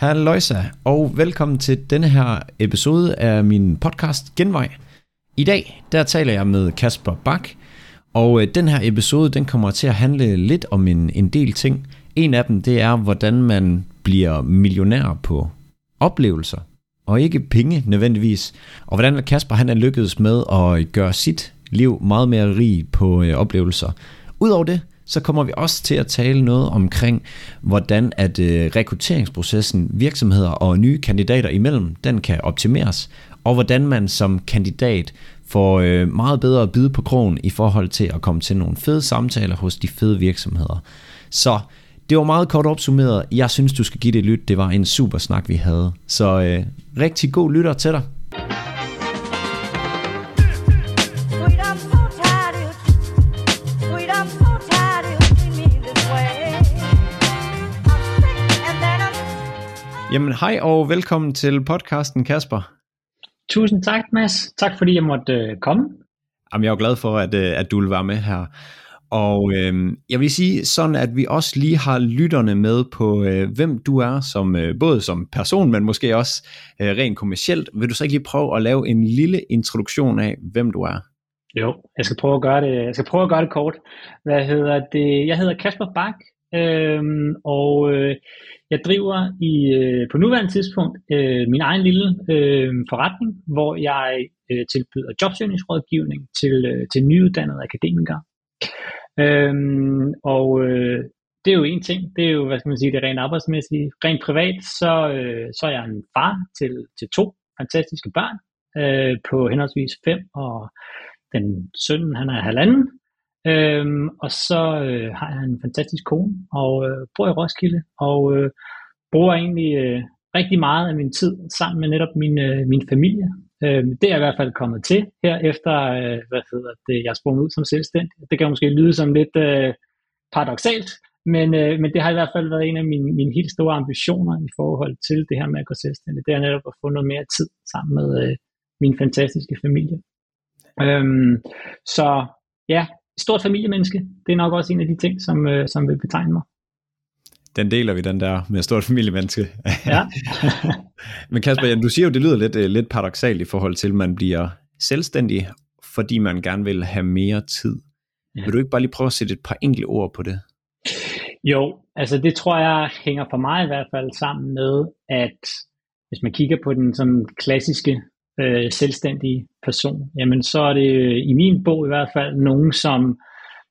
Halløjsa, og velkommen til denne her episode af min podcast Genvej. I dag, der taler jeg med Kasper Bak, og øh, den her episode, den kommer til at handle lidt om en, en del ting. En af dem, det er, hvordan man bliver millionær på oplevelser, og ikke penge nødvendigvis. Og hvordan Kasper han er lykkedes med at gøre sit liv meget mere rig på øh, oplevelser. Udover det, så kommer vi også til at tale noget omkring, hvordan at øh, rekrutteringsprocessen, virksomheder og nye kandidater imellem, den kan optimeres, og hvordan man som kandidat får øh, meget bedre at byde på krogen i forhold til at komme til nogle fede samtaler hos de fede virksomheder. Så det var meget kort opsummeret. Jeg synes, du skal give det et lyt. Det var en super snak, vi havde. Så øh, rigtig god lytter til dig. Jamen hej og velkommen til podcasten Kasper. Tusind tak, Mads. Tak fordi jeg måtte øh, komme. Jamen, jeg er jo glad for, at, øh, at du vil være med her. Og øh, jeg vil sige sådan, at vi også lige har lytterne med på, øh, hvem du er, som øh, både som person, men måske også øh, rent kommercielt. Vil du så ikke lige prøve at lave en lille introduktion af, hvem du er? Jo, jeg skal prøve at gøre det, jeg skal prøve at gøre det kort. Hvad hedder det? Jeg hedder Kasper Bak, øhm, og øh, jeg driver i, øh, på nuværende tidspunkt øh, min egen lille øh, forretning, hvor jeg øh, tilbyder jobsøgningsrådgivning til, øh, til nyuddannede akademikere. Øhm, og øh, det er jo en ting, det er jo, hvad skal man sige, det rent arbejdsmæssige. Rent privat, så, øh, så er jeg en far til, til to fantastiske børn, øh, på henholdsvis fem og den søn, han er halvanden. Øhm, og så øh, har jeg en fantastisk kone, og øh, bor i Roskilde, og øh, bruger egentlig øh, rigtig meget af min tid sammen med netop min, øh, min familie. Øh, det er jeg i hvert fald kommet til her efter, øh, hvad hedder det, jeg er sprunget ud som selvstændig. Det kan måske lyde som lidt øh, paradoxalt, men, øh, men det har i hvert fald været en af mine, mine helt store ambitioner i forhold til det her med at gå selvstændig. Det er netop at få noget mere tid sammen med øh, min fantastiske familie. Øhm, så ja, stort familiemenneske, det er nok også en af de ting, som, øh, som vil betegne mig. Den deler vi, den der med stort familiemenneske. Ja. Men Kasper, du siger jo, det lyder lidt, øh, lidt paradoxalt i forhold til, at man bliver selvstændig, fordi man gerne vil have mere tid. Ja. Vil du ikke bare lige prøve at sætte et par enkelte ord på det? Jo, altså det tror jeg hænger for mig i hvert fald sammen med, at hvis man kigger på den sådan klassiske øh, selvstændige person, jamen så er det øh, i min bog i hvert fald nogen, som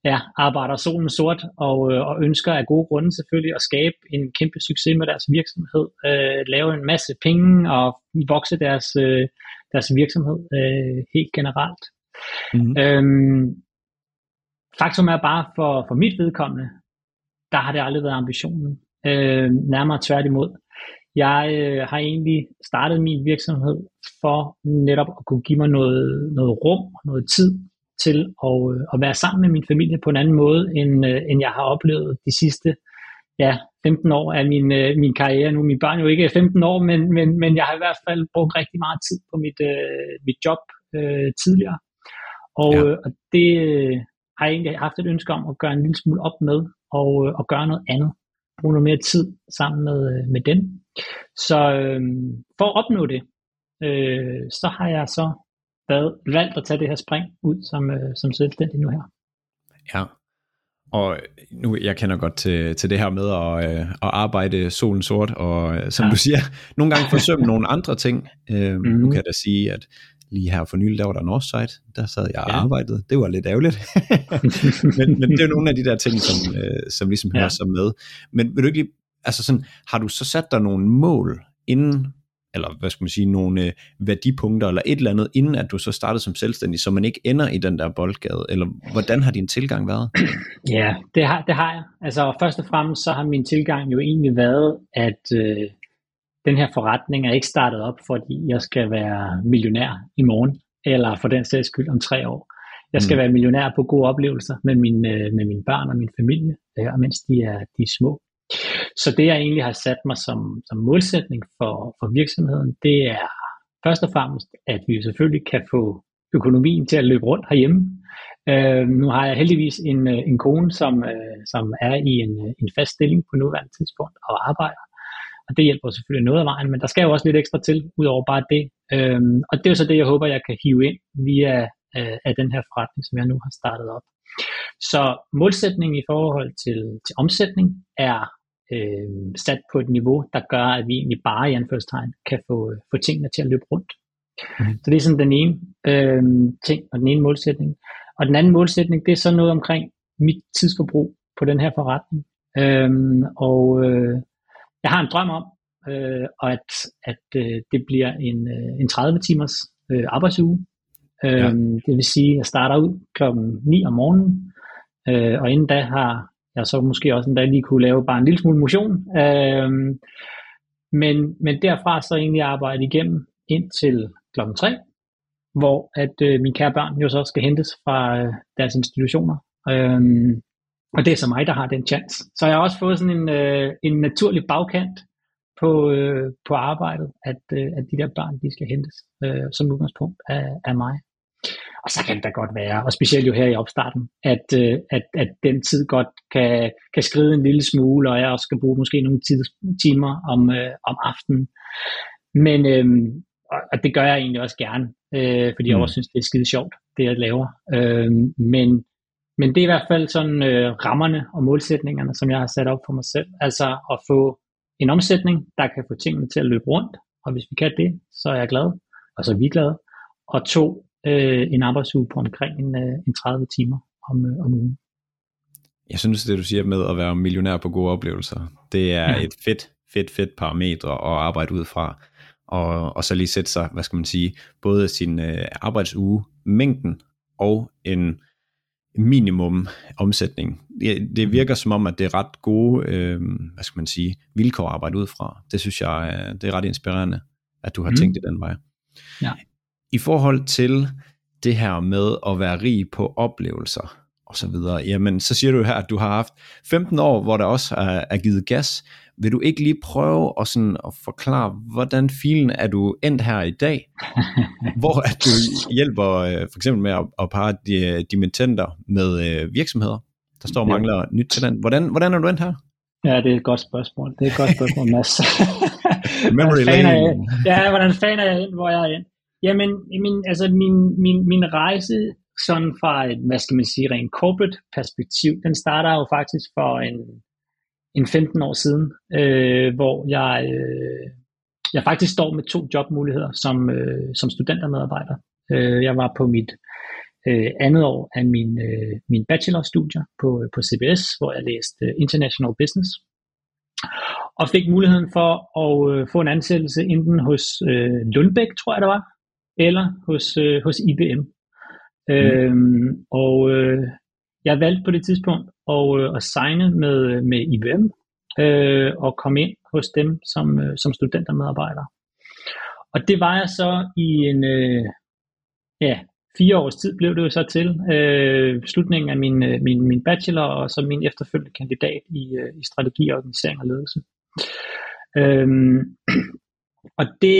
ja, arbejder solen sort og, øh, og ønsker af gode grunde selvfølgelig at skabe en kæmpe succes med deres virksomhed, øh, lave en masse penge og vokse deres, øh, deres virksomhed øh, helt generelt. Mm-hmm. Øhm, faktum er bare for, for mit vedkommende, der har det aldrig været ambitionen. Øh, nærmere tværtimod. Jeg øh, har egentlig startet min virksomhed for netop at kunne give mig noget, noget rum, noget tid til at, øh, at være sammen med min familie på en anden måde, end, øh, end jeg har oplevet de sidste ja, 15 år af min, øh, min karriere. Nu er mine børn jo ikke 15 år, men, men, men jeg har i hvert fald brugt rigtig meget tid på mit, øh, mit job øh, tidligere. Og, Ja. og det øh, har jeg egentlig haft et ønske om at gøre en lille smule op med, og, øh, og gøre noget andet. Bruge noget mere tid sammen med, øh, med dem. Så øh, for at opnå det, øh, så har jeg så været, valgt at tage det her spring ud som, øh, som selvstændig nu her. Ja. Og nu, jeg kender godt til, til det her med at, øh, at arbejde solen sort, og øh, som ja. Du siger, nogle gange forsømme nogle andre ting. Øh, mm-hmm. Nu Mhm. kan jeg da sige, at lige her for nylig, der var der Northside, der sad jeg og Ja. arbejdede. Det var lidt ærgerligt. men, men det er jo nogle af de der ting, som, øh, som ligesom hører Ja. sig med. Men vil du ikke lige, altså sådan, har du så sat dig nogle mål inden, eller hvad skal man sige, nogle øh, værdipunkter, eller et eller andet, inden at du så startede som selvstændig, så man ikke ender i den der boldgade, eller hvordan har din tilgang været? Ja, det har, det har jeg. Altså først og fremmest så har min tilgang jo egentlig været, at øh, den her forretning er ikke startet op, fordi jeg skal være millionær i morgen, eller for den sags skyld om tre år. Jeg skal Mm. være millionær på gode oplevelser med, min, øh, med mine børn og min familie, øh, mens de er, de er små. Så det jeg egentlig har sat mig som, som målsætning for, for virksomheden, det er først og fremmest, at vi selvfølgelig kan få økonomien til at løbe rundt herhjemme. Øh, nu har jeg heldigvis en, øh, en kone, som, øh, som er i en, øh, en fast stilling på nuværende tidspunkt og arbejder. og det hjælper selvfølgelig noget af vejen, men der skal jo også lidt ekstra til, udover bare det. Øh, og det er jo så det, jeg håber, jeg kan hive ind via øh, af den her forretning, som jeg nu har startet op. Så målsætningen i forhold til, til omsætning er øh, sat på et niveau, der gør, at vi egentlig bare i anførselstegn kan få, få tingene til at løbe rundt. Mm. Så det er sådan den ene øh, ting, og den ene målsætning. Og den anden målsætning, det er så noget omkring mit tidsforbrug på den her forretning. Øhm, og øh, jeg har en drøm om, øh, at, at øh, det bliver en, øh, en 30 timers øh, arbejdsuge. Øhm, ja. Det vil sige, at jeg starter ud klokken 9 om morgenen, øh, og inden da har jeg så måske også endda lige kunne lave bare en lille smule motion. Øhm, men, men derfra så egentlig arbejde igennem indtil klokken 3, hvor at øh, mine kære børn jo så skal hentes fra øh, deres institutioner. Øhm, og det er så mig, der har den chance. Så jeg har også fået sådan en, øh, en naturlig bagkant på, øh, på arbejdet, at, øh, at de der børn, de skal hentes øh, som udgangspunkt af, af mig. Og så kan det da godt være, og specielt jo her i opstarten, at, øh, at, at den tid godt kan, kan skride en lille smule, og jeg også skal bruge måske nogle timer om, øh, om aftenen. Men øh, og det gør jeg egentlig også gerne, øh, fordi jeg mm. også synes, det er skide sjovt, det jeg laver. Øh, men, men det er i hvert fald sådan øh, rammerne og målsætningerne, som jeg har sat op for mig selv. Altså at få en omsætning, der kan få tingene til at løbe rundt, og hvis vi kan det, så er jeg glad, og så er vi glade. Og to, øh, en arbejdsuge på omkring en, øh, en 30 timer om, øh, om ugen. Jeg synes, det du siger med at være millionær på gode oplevelser, det er ja. et fedt, fedt, fedt parametre at arbejde ud fra og, og så lige sætte sig, hvad skal man sige, både sin øh, arbejdsuge, mængden og en minimum omsætning. Det, det mhm. virker som om, at det er ret gode, øh, hvad skal man sige, vilkår at arbejde ud fra. Det synes jeg, øh, det er ret inspirerende, at du har mm. tænkt det den vej. Ja. I forhold til det her med at være rig på oplevelser og så videre, jamen så siger du her, at du har haft 15 år, hvor der også er, er givet gas, vil du ikke lige prøve at, sådan, at forklare, hvordan filen er du endt her i dag, hvor at du hjælper øh, for eksempel med at, at parre de, dimittenter med øh, virksomheder, der står og mangler ja. nyt talent. Hvordan, hvordan er du endt her? Ja, det er et godt spørgsmål. Det er et godt spørgsmål, Mads. Memory lane. Ja, hvordan fanden er jeg endt, hvor jeg er endt? Jamen, min, altså min, min, min rejse sådan fra et, hvad skal man sige, rent corporate perspektiv, den starter jo faktisk for en en 15 år siden, øh, hvor jeg, øh, jeg faktisk står med to jobmuligheder som, øh, som studentermedarbejder. Øh, jeg var på mit øh, andet år af min, øh, min bachelorstudier på, øh, på CBS, hvor jeg læste øh, International Business, og fik muligheden for at øh, få en ansættelse enten hos øh, Lundbæk, tror jeg det var, eller hos, øh, hos IBM. Mm. Øhm, og øh, jeg valgte på det tidspunkt at, øh, at signe med, med IBM øh, og komme ind hos dem som, øh, som studentermedarbejder. Og det var jeg så i en, øh, ja, fire års tid blev det jo så til øh, slutningen af min, øh, min, min bachelor og så min efterfølgende kandidat i, øh, i strategi, organisering og ledelse. Øhm, og det,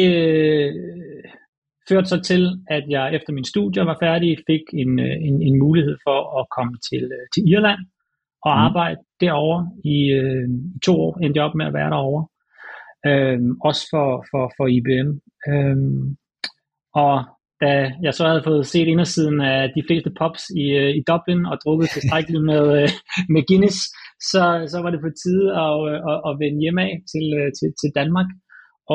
førte så til, at jeg efter min studier var færdig, fik en, øh, en, en mulighed for at komme til, øh, til Irland og mm. arbejde derovre i, øh, to år, endte jeg op med at være derovre. Øhm, også for, for, for IBM. Øhm, og da jeg så havde fået set indersiden af de fleste pops i, øh, i Dublin og drukket tilstrækkeligt med, med Guinness, så, så var det på tide at, at, at vende hjem af til, til, til Danmark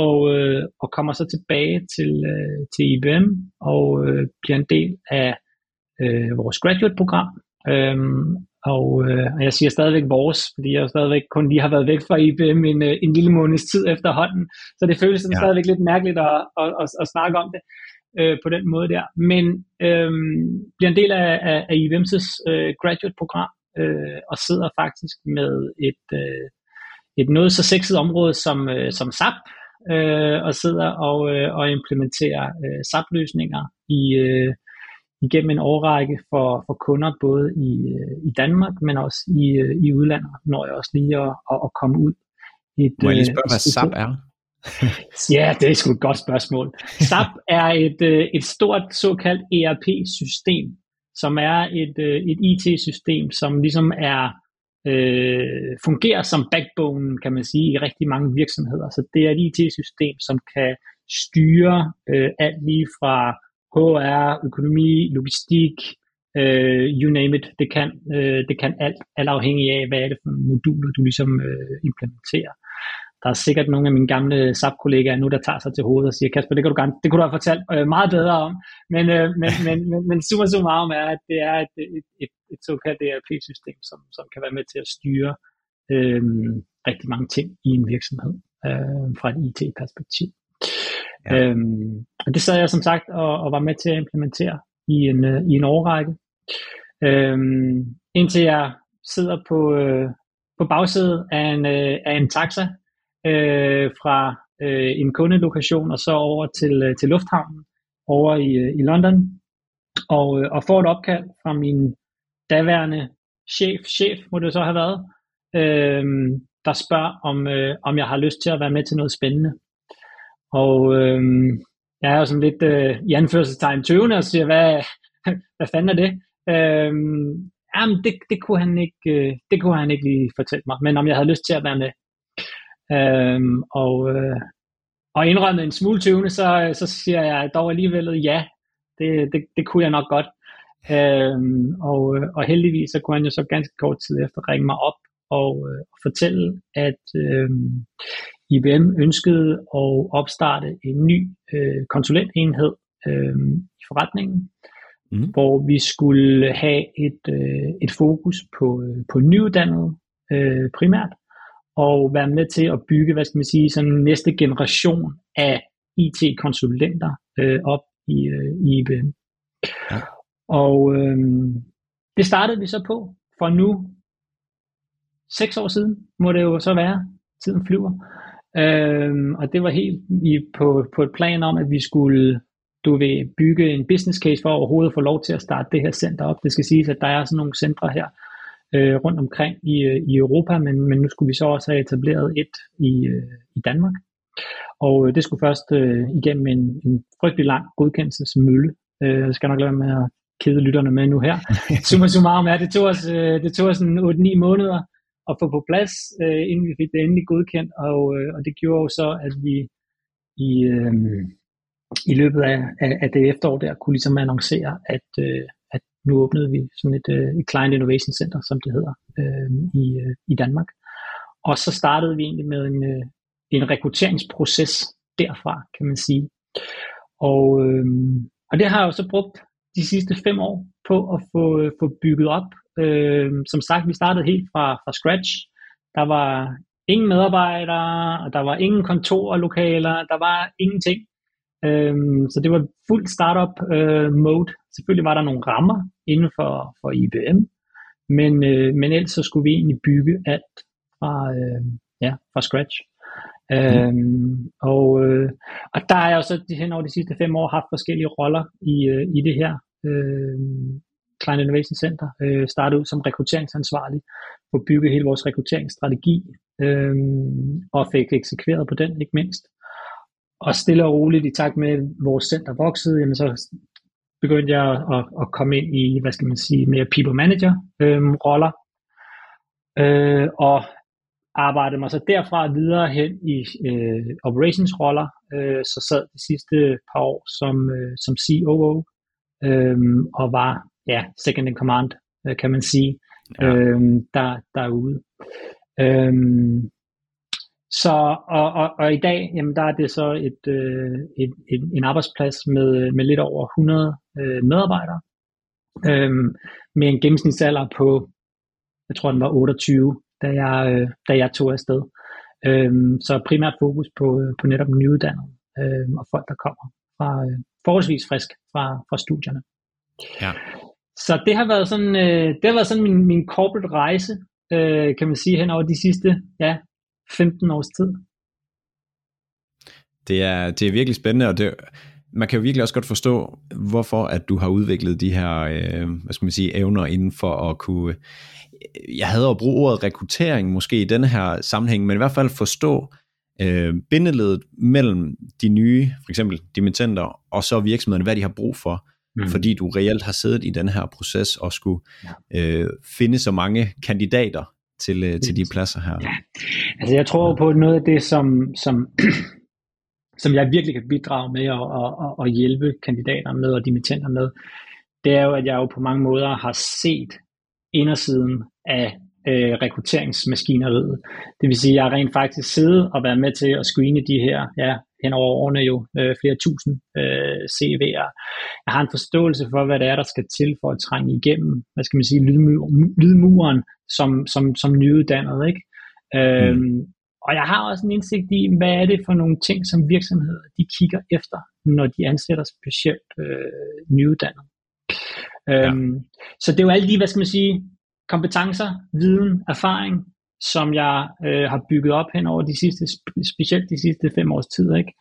og, øh, og kommer så tilbage til, øh, til IBM og øh, bliver en del af øh, vores graduate-program. Øhm, og, øh, og jeg siger stadigvæk vores, fordi jeg stadigvæk kun lige har været væk fra IBM en, øh, en lille måneds tid efterhånden, så det føles sådan ja. stadigvæk lidt mærkeligt at, at, at, at snakke om det øh, på den måde der. Men øh, bliver en del af, af, af IBM's øh, graduate-program øh, og sidder faktisk med et, øh, et noget så sexet område som, øh, som SAP, øh, og sidder og, øh, og implementerer øh, SAP-løsninger i, øh, igennem en årrække for, for kunder både i, øh, i Danmark, men også i, øh, i udlandet, når jeg også lige at, at, at komme ud. Et, Må jeg lige spørge, øh, hvad SAP er? ja, det er sgu et godt spørgsmål. SAP er et, øh, et stort såkaldt ERP-system, som er et, øh, et IT-system, som ligesom er øh, fungerer som backbone, kan man sige, i rigtig mange virksomheder. Så det er et IT-system, som kan styre øh, alt lige fra HR, økonomi, logistik, øh, you name it. Det kan, øh, det kan alt, alt afhængig af, hvad er det for moduler, du ligesom øh, implementerer. Der er sikkert nogle af mine gamle SAP-kollegaer nu, der tager sig til hovedet og siger, Kasper, det, kan du, det kunne du have fortalt øh, meget bedre om. Men, øh, men, men, men, men summa summarum er, at det er et, et, et, et såkaldt ERP-system, som, som kan være med til at styre øh, rigtig mange ting i en virksomhed øh, fra et IT-perspektiv. Ja. Øhm, og det sad jeg som sagt og, og var med til at implementere i en, øh, i en årrække. Øhm, indtil jeg sidder på, øh, på bagsædet af en, øh, af en taxa øh, fra øh, en kundelokation og så over til, øh, til lufthavnen over i, øh, i London og, øh, og får et opkald fra min daværende chef, chef må det så have været, øh, der spørger, om, øh, om jeg har lyst til at være med til noget spændende. Og øh, jeg er jo sådan lidt øh, i anførselstegn tøvende og siger, hvad, hvad fanden er det? Øh, jamen, det, det, kunne han ikke, øh, det kunne han ikke lige fortælle mig, men om jeg havde lyst til at være med. Øhm, og, øh, og indrømmet en smule tøvende, så, så siger jeg dog alligevel ja, det, det, det kunne jeg nok godt. Øhm, og, og heldigvis så kunne han jo så ganske kort tid efter ringe mig op og, øh, og fortælle, at øh, IBM ønskede at opstarte en ny øh, konsulentenhed øh, i forretningen, mm. hvor vi skulle have et, øh, et fokus på, øh, på nyuddannede øh, primært, og være med til at bygge, hvad skal man sige, sådan næste generation af IT-konsulenter øh, op i, øh, i IBM. Ja. Og øh, det startede vi så på for nu seks år siden, må det jo så være. Tiden flyver. Øh, og det var helt i, på, på et plan om, at vi skulle du vil bygge en business case for overhovedet at få lov til at starte det her center op. Det skal siges, at der er sådan nogle centre her, øh, rundt omkring i, øh, i Europa, men, men nu skulle vi så også have etableret et i, øh, i Danmark. Og øh, det skulle først øh, igennem en, en frygtelig lang godkendelsesmølle. Øh, jeg skal nok lade med at kede lytterne med nu her. Summa summarum er, det tog os, øh, det tog os 8-9 måneder at få på plads, øh, inden vi fik det endelig godkendt, og, øh, og det gjorde jo så, at vi i, øh, i løbet af, af, af det efterår der kunne ligesom annoncere, at, øh, nu åbnede vi sådan et, øh, et Client Innovation Center, som det hedder, øh, i, øh, i Danmark. Og så startede vi egentlig med en, øh, en rekrutteringsproces derfra, kan man sige. Og, øh, og det har jeg jo så brugt de sidste fem år på at få, øh, få bygget op. Øh, som sagt, vi startede helt fra, fra scratch. Der var ingen medarbejdere, og der var ingen kontorlokaler, der var ingenting. Øhm, så det var fuld startup øh, mode. Selvfølgelig var der nogle rammer inden for, for IBM, men, øh, men ellers så skulle vi egentlig bygge alt fra, øh, ja, fra scratch. Mm. Øhm, og, øh, og der har jeg jo så hen over de sidste fem år haft forskellige roller i, øh, i det her øh, Client Innovation Center. Øh, startede ud som rekrutteringsansvarlig for at bygge hele vores rekrutteringsstrategi øh, og fik eksekveret på den ikke mindst. Og stille og roligt, i takt med, at vores center voksede, jamen så begyndte jeg at, at komme ind i, hvad skal man sige, mere people manager øh, roller. Øh, og arbejdede mig så derfra videre hen i øh, operations roller, øh, så sad de sidste par år som, øh, som COO, øh, og var ja, second in command, øh, kan man sige, ja. øh, der, derude. Øh, så, og, og, og i dag, jamen der er det så et, øh, et, et, en arbejdsplads med, med lidt over 100 øh, medarbejdere, øh, med en gennemsnitsalder på, jeg tror den var 28, da jeg, øh, da jeg tog afsted. Øh, så primært fokus på, på netop nyuddannede øh, og folk, der kommer fra øh, forholdsvis frisk fra, fra studierne. Ja. Så det har været sådan, øh, det har været sådan min, min corporate rejse, øh, kan man sige, hen over de sidste ja, 15 års tid. Det er, det er virkelig spændende, og det, man kan jo virkelig også godt forstå, hvorfor at du har udviklet de her, øh, hvad skal man sige, evner inden for at kunne, jeg havde at bruge ordet rekruttering måske i denne her sammenhæng, men i hvert fald forstå øh, bindeledet mellem de nye, for eksempel dimittenter, og så virksomhederne, hvad de har brug for, mm. fordi du reelt har siddet i den her proces og skulle øh, finde så mange kandidater til, øh, til de pladser her. Ja. Altså jeg tror på noget af det, som, som, som jeg virkelig kan bidrage med og, og, og, hjælpe kandidater med og dimittenter med, det er jo, at jeg jo på mange måder har set indersiden af øh, rekrutteringsmaskineriet. Det vil sige, at jeg har rent faktisk siddet og været med til at screene de her, ja, hen over årene jo, øh, flere tusind øh, CV'er. Jeg har en forståelse for, hvad det er, der skal til for at trænge igennem, hvad skal man sige, lydmu- lydmuren som, som, som nyuddannet, ikke? Øhm, mm. Og jeg har også en indsigt i, hvad er det for nogle ting, som virksomheder de kigger efter, når de ansætter specielt øh, nyuddannet. Øhm, ja. Så det er jo alle de, hvad skal man sige, kompetencer, viden, erfaring, som jeg øh, har bygget op hen over de sidste, specielt de sidste fem års tid, ikke?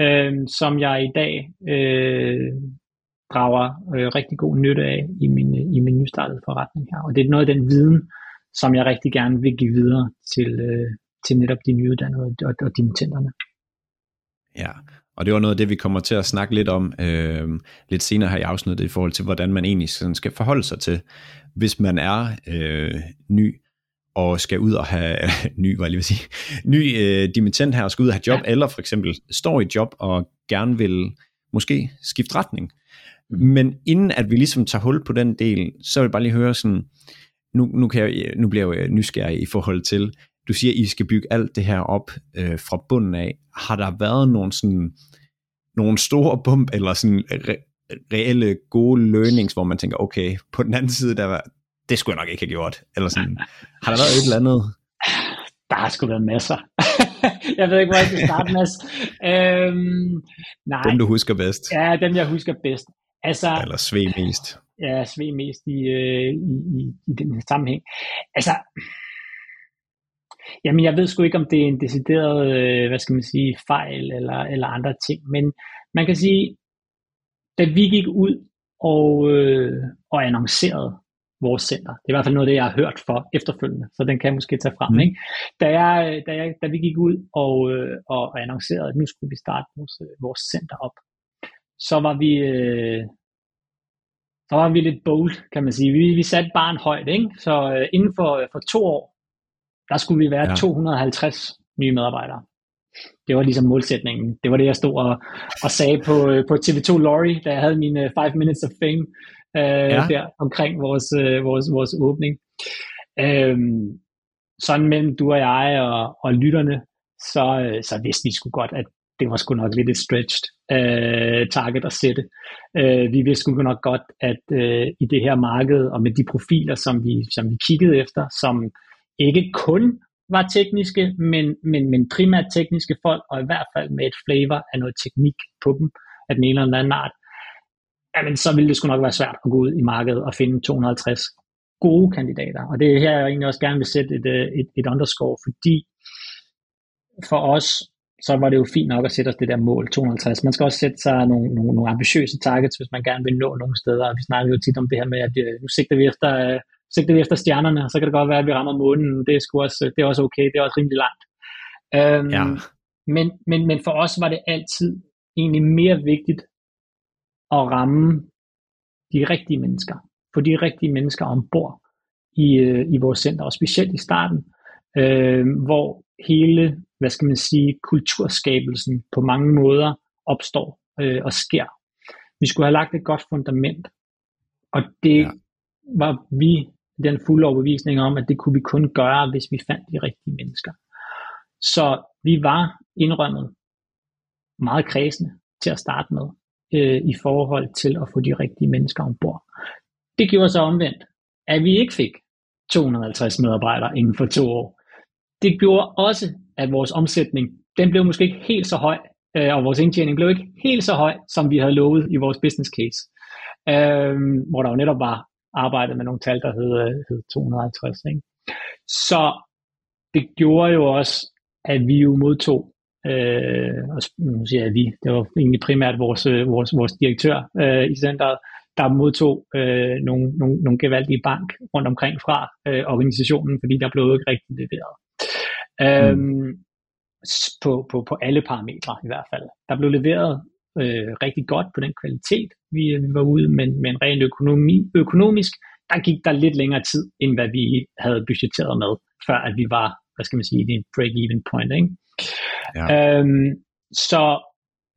Øh, som jeg i dag øh, drager øh, rigtig god nytte af i min, i min nystartede forretning her. Og det er noget af den viden, som jeg rigtig gerne vil give videre til, øh, til netop de nyuddannede og, og dimittenterne. Ja, og det var noget af det, vi kommer til at snakke lidt om øh, lidt senere her i afsnittet i forhold til, hvordan man egentlig skal forholde sig til, hvis man er øh, ny og skal ud og have ny, hvad jeg lige vil sige, ny øh, dimittent her og skal ud og have job, ja. eller for eksempel står i job og gerne vil måske skifte retning. Mm. Men inden at vi ligesom tager hul på den del, så vil jeg bare lige høre sådan, nu, nu, kan jeg, nu bliver jeg nysgerrig i forhold til, du siger, I skal bygge alt det her op øh, fra bunden af. Har der været nogle, sådan, nogle store bump, eller sådan re- reelle gode learnings, hvor man tænker, okay, på den anden side, der var, det skulle jeg nok ikke have gjort. Eller sådan, har der været et eller andet? Der har sgu været masser. jeg ved ikke, hvor jeg skal starte, Mads. Øhm, nej. Dem, du husker bedst. Ja, dem, jeg husker bedst. Altså, Eller sved mest. Ja, sved mest i, øh, i, i, i den her sammenhæng. Altså, Jamen, jeg ved sgu ikke, om det er en decideret, øh, hvad skal man sige, fejl eller, eller andre ting, men man kan sige, da vi gik ud og, øh, og annoncerede vores center, det er i hvert fald noget det, jeg har hørt for efterfølgende, så den kan jeg måske tage frem. Mm. Ikke? Da, jeg, da, jeg, da vi gik ud og, øh, og annoncerede, at nu skulle vi starte vores, øh, vores center op, så var vi, øh, så var vi lidt bold, kan man sige. Vi, vi satte bare en højt, ikke? så øh, inden for, for to år, der skulle vi være ja. 250 nye medarbejdere. Det var ligesom målsætningen. Det var det, jeg stod og, og sagde på, på TV2 Lorry, da jeg havde mine 5 uh, Minutes of Fame uh, ja. der omkring vores, uh, vores, vores åbning. Um, sådan mellem du og jeg og, og lytterne, så, så vidste vi sgu godt, at det var sgu nok lidt et stretched uh, target at sætte. Uh, vi vidste sgu nok godt, at uh, i det her marked, og med de profiler, som vi, som vi kiggede efter, som ikke kun var tekniske, men, men, men primært tekniske folk, og i hvert fald med et flavor af noget teknik på dem, af den ene eller den anden art, jamen så ville det sgu nok være svært at gå ud i markedet og finde 250 gode kandidater. Og det er her, jeg egentlig også gerne vil sætte et, øh, et, et underscore, fordi for os, så var det jo fint nok at sætte os det der mål, 250. Man skal også sætte sig nogle, nogle, nogle ambitiøse targets, hvis man gerne vil nå nogle steder. Vi snakker jo tit om det her med, at øh, nu sigter vi efter sigter vi efter stjernerne, så kan det godt være, at vi rammer månen. Det er, sgu også, det er også okay, det er også rimelig langt. Øhm, ja. men, men, men for os var det altid egentlig mere vigtigt at ramme de rigtige mennesker. Få de rigtige mennesker ombord i, øh, i vores center, og specielt i starten, øh, hvor hele, hvad skal man sige, kulturskabelsen på mange måder opstår øh, og sker. Vi skulle have lagt et godt fundament, og det ja. var vi den fulde overbevisning om, at det kunne vi kun gøre, hvis vi fandt de rigtige mennesker. Så vi var indrømmet meget kredsende til at starte med, øh, i forhold til at få de rigtige mennesker ombord. Det gjorde så omvendt, at vi ikke fik 250 medarbejdere inden for to år. Det gjorde også, at vores omsætning, den blev måske ikke helt så høj, øh, og vores indtjening blev ikke helt så høj, som vi havde lovet i vores business case. Øh, hvor der jo netop var arbejdet med nogle tal, der hed, hed 250. Ikke? Så det gjorde jo også, at vi jo modtog, øh, og nu siger jeg vi, det var egentlig primært vores, øh, vores, vores direktør øh, i centret, der modtog øh, nogle, nogle, nogle gevaldige bank rundt omkring fra øh, organisationen, fordi der blev ikke rigtig leveret. Mm. Øhm, på, på, på alle parametre i hvert fald. Der blev leveret øh, rigtig godt på den kvalitet, vi, vi var ude, men, men rent økonomi, økonomisk, der gik der lidt længere tid, end hvad vi havde budgetteret med før at vi var, hvad skal man sige, det break-even point. Ikke? Ja. Øhm, så,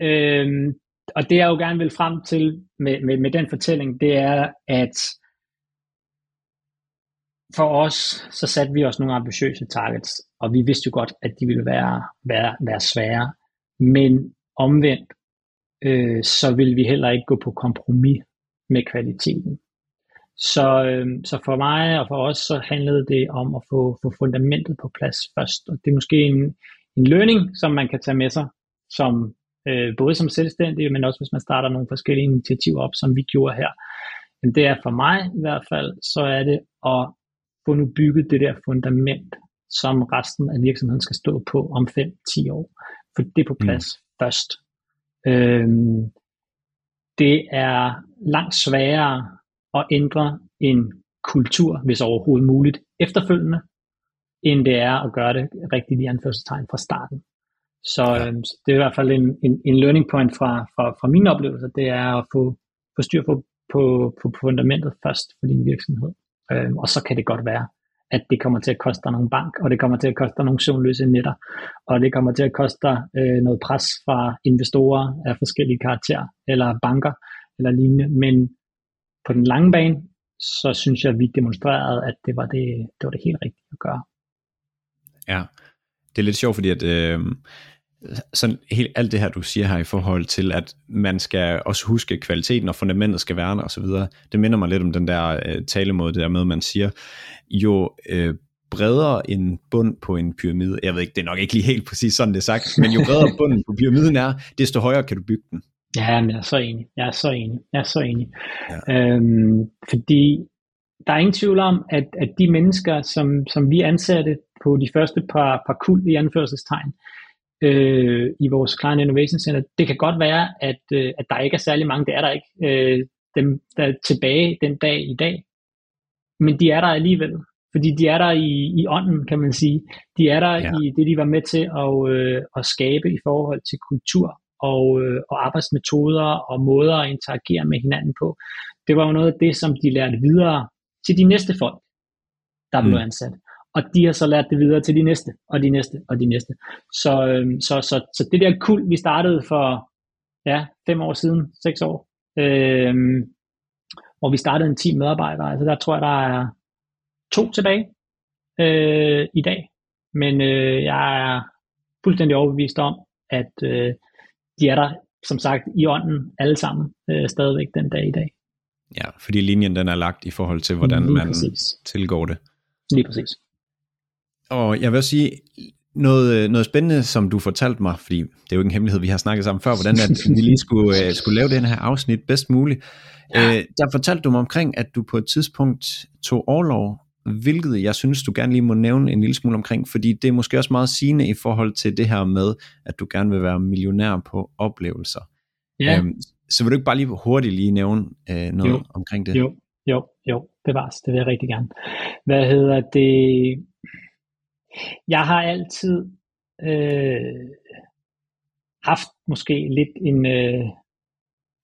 øhm, og det jeg jo gerne vil frem til med, med, med den fortælling, det er, at for os, så satte vi os nogle ambitiøse targets, og vi vidste jo godt, at de ville være, være, være svære. Men omvendt, øh, så ville vi heller ikke gå på kompromis med kvaliteten. Så, øh, så for mig og for os, så handlede det om at få, få fundamentet på plads først. Og det er måske en, en learning, som man kan tage med sig, som øh, både som selvstændig, men også hvis man starter nogle forskellige initiativer op, som vi gjorde her. Men det er for mig i hvert fald, så er det at få nu bygget det der fundament, som resten af virksomheden skal stå på om 5-10 år. For det er på plads mm. først. Øhm, det er langt sværere at ændre en kultur, hvis overhovedet muligt, efterfølgende, end det er at gøre det rigtigt i anførselstegn fra starten. Så Ja. øhm, så det er i hvert fald en, en, en learning point fra, fra, fra mine oplevelser, det er at få, få styr på, på, på fundamentet først for din virksomhed. Øhm, og så kan det godt være, at det kommer til at koste dig nogle bank, og det kommer til at koste dig nogle søvnløse netter, og det kommer til at koste dig øh, noget pres fra investorer af forskellige karakterer, eller banker, eller lignende. Men på den lange bane, så synes jeg, at vi demonstrerede, at det var det, det, var det helt rigtige at gøre. Ja, det er lidt sjovt, fordi at øh, sådan helt alt det her, du siger her i forhold til, at man skal også huske kvaliteten, og fundamentet skal være der osv., det minder mig lidt om den der øh, talemåde, det der med, at man siger, jo øh, bredere en bund på en pyramide, jeg ved ikke, det er nok ikke lige helt præcis sådan, det er sagt, men jo bredere bunden på pyramiden er, desto højere kan du bygge den. Ja, men jeg er så enig. Jeg er så enig. Jeg er så enig. Ja. Øhm, fordi der er ingen tvivl om, at, at de mennesker, som, som vi ansatte på de første par, par kul i anførselstegn øh, i vores Client Innovation Center, det kan godt være, at, øh, at der ikke er særlig mange, det er der ikke, øh, dem der er tilbage den dag i dag. Men de er der alligevel. Fordi de er der i, i ånden, kan man sige. De er der Ja. i det, de var med til at, øh, at skabe i forhold til kultur og, øh, og arbejdsmetoder og måder at interagere med hinanden på. Det var jo noget af det, som de lærte videre til de næste folk, der blev Mm. ansat. Og de har så lært det videre til de næste, og de næste, og de næste. Så, øhm, så, så, så det der kul, vi startede for ja, fem år siden, seks år, øhm, hvor vi startede en 10 medarbejdere, altså der tror jeg, der er to tilbage øh, i dag. Men øh, jeg er fuldstændig overbevist om, at øh, de er der, som sagt, i ånden alle sammen øh, stadigvæk den dag i dag. Ja, fordi linjen den er lagt i forhold til, hvordan Lige man præcis. tilgår det. Lige præcis. Og jeg vil også sige, noget, noget spændende, som du fortalte mig, fordi det er jo ikke en hemmelighed, vi har snakket sammen før, hvordan at vi lige skulle, øh, skulle lave den her afsnit bedst muligt. Ja. Øh, der fortalte du mig omkring, at du på et tidspunkt tog overlov, hvilket jeg synes, du gerne lige må nævne en lille smule omkring, fordi det er måske også meget sigende i forhold til det her med, at du gerne vil være millionær på oplevelser. Ja, Øhm, så vil du ikke bare lige hurtigt lige nævne øh, noget Jo. omkring det? jo, jo, jo, bevares, det vil jeg rigtig gerne. Hvad hedder det? Jeg har altid øh, haft måske lidt en, øh,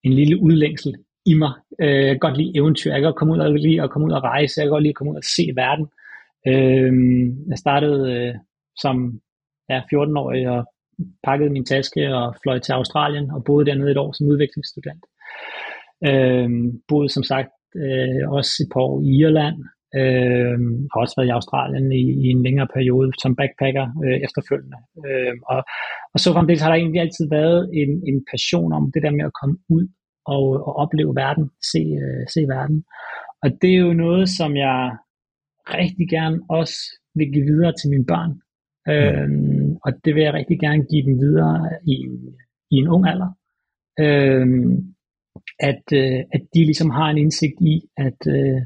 en lille udlængsel i mig. Øh, jeg kan godt lide eventyr, jeg kan godt komme ud og, lide at komme ud og rejse, jeg kan godt lide at komme ud og se verden. Øh, jeg startede øh, som ja, 14-årig og pakkede min taske og fløj til Australien og boede dernede et år som udviklingsstudent. Øh, boede som sagt øh, også et par år i Irland, øh, har også været i Australien i, i en længere periode som backpacker øh, efterfølgende. Øh, og, og så fremdeles har der egentlig altid været en, en passion om det der med at komme ud og, og opleve verden, se, øh, se verden. Og det er jo noget, som jeg rigtig gerne også vil give videre til mine børn. Øh, og det vil jeg rigtig gerne give dem videre i, i en ung alder. Øh, at, øh, at de ligesom har en indsigt i, at øh,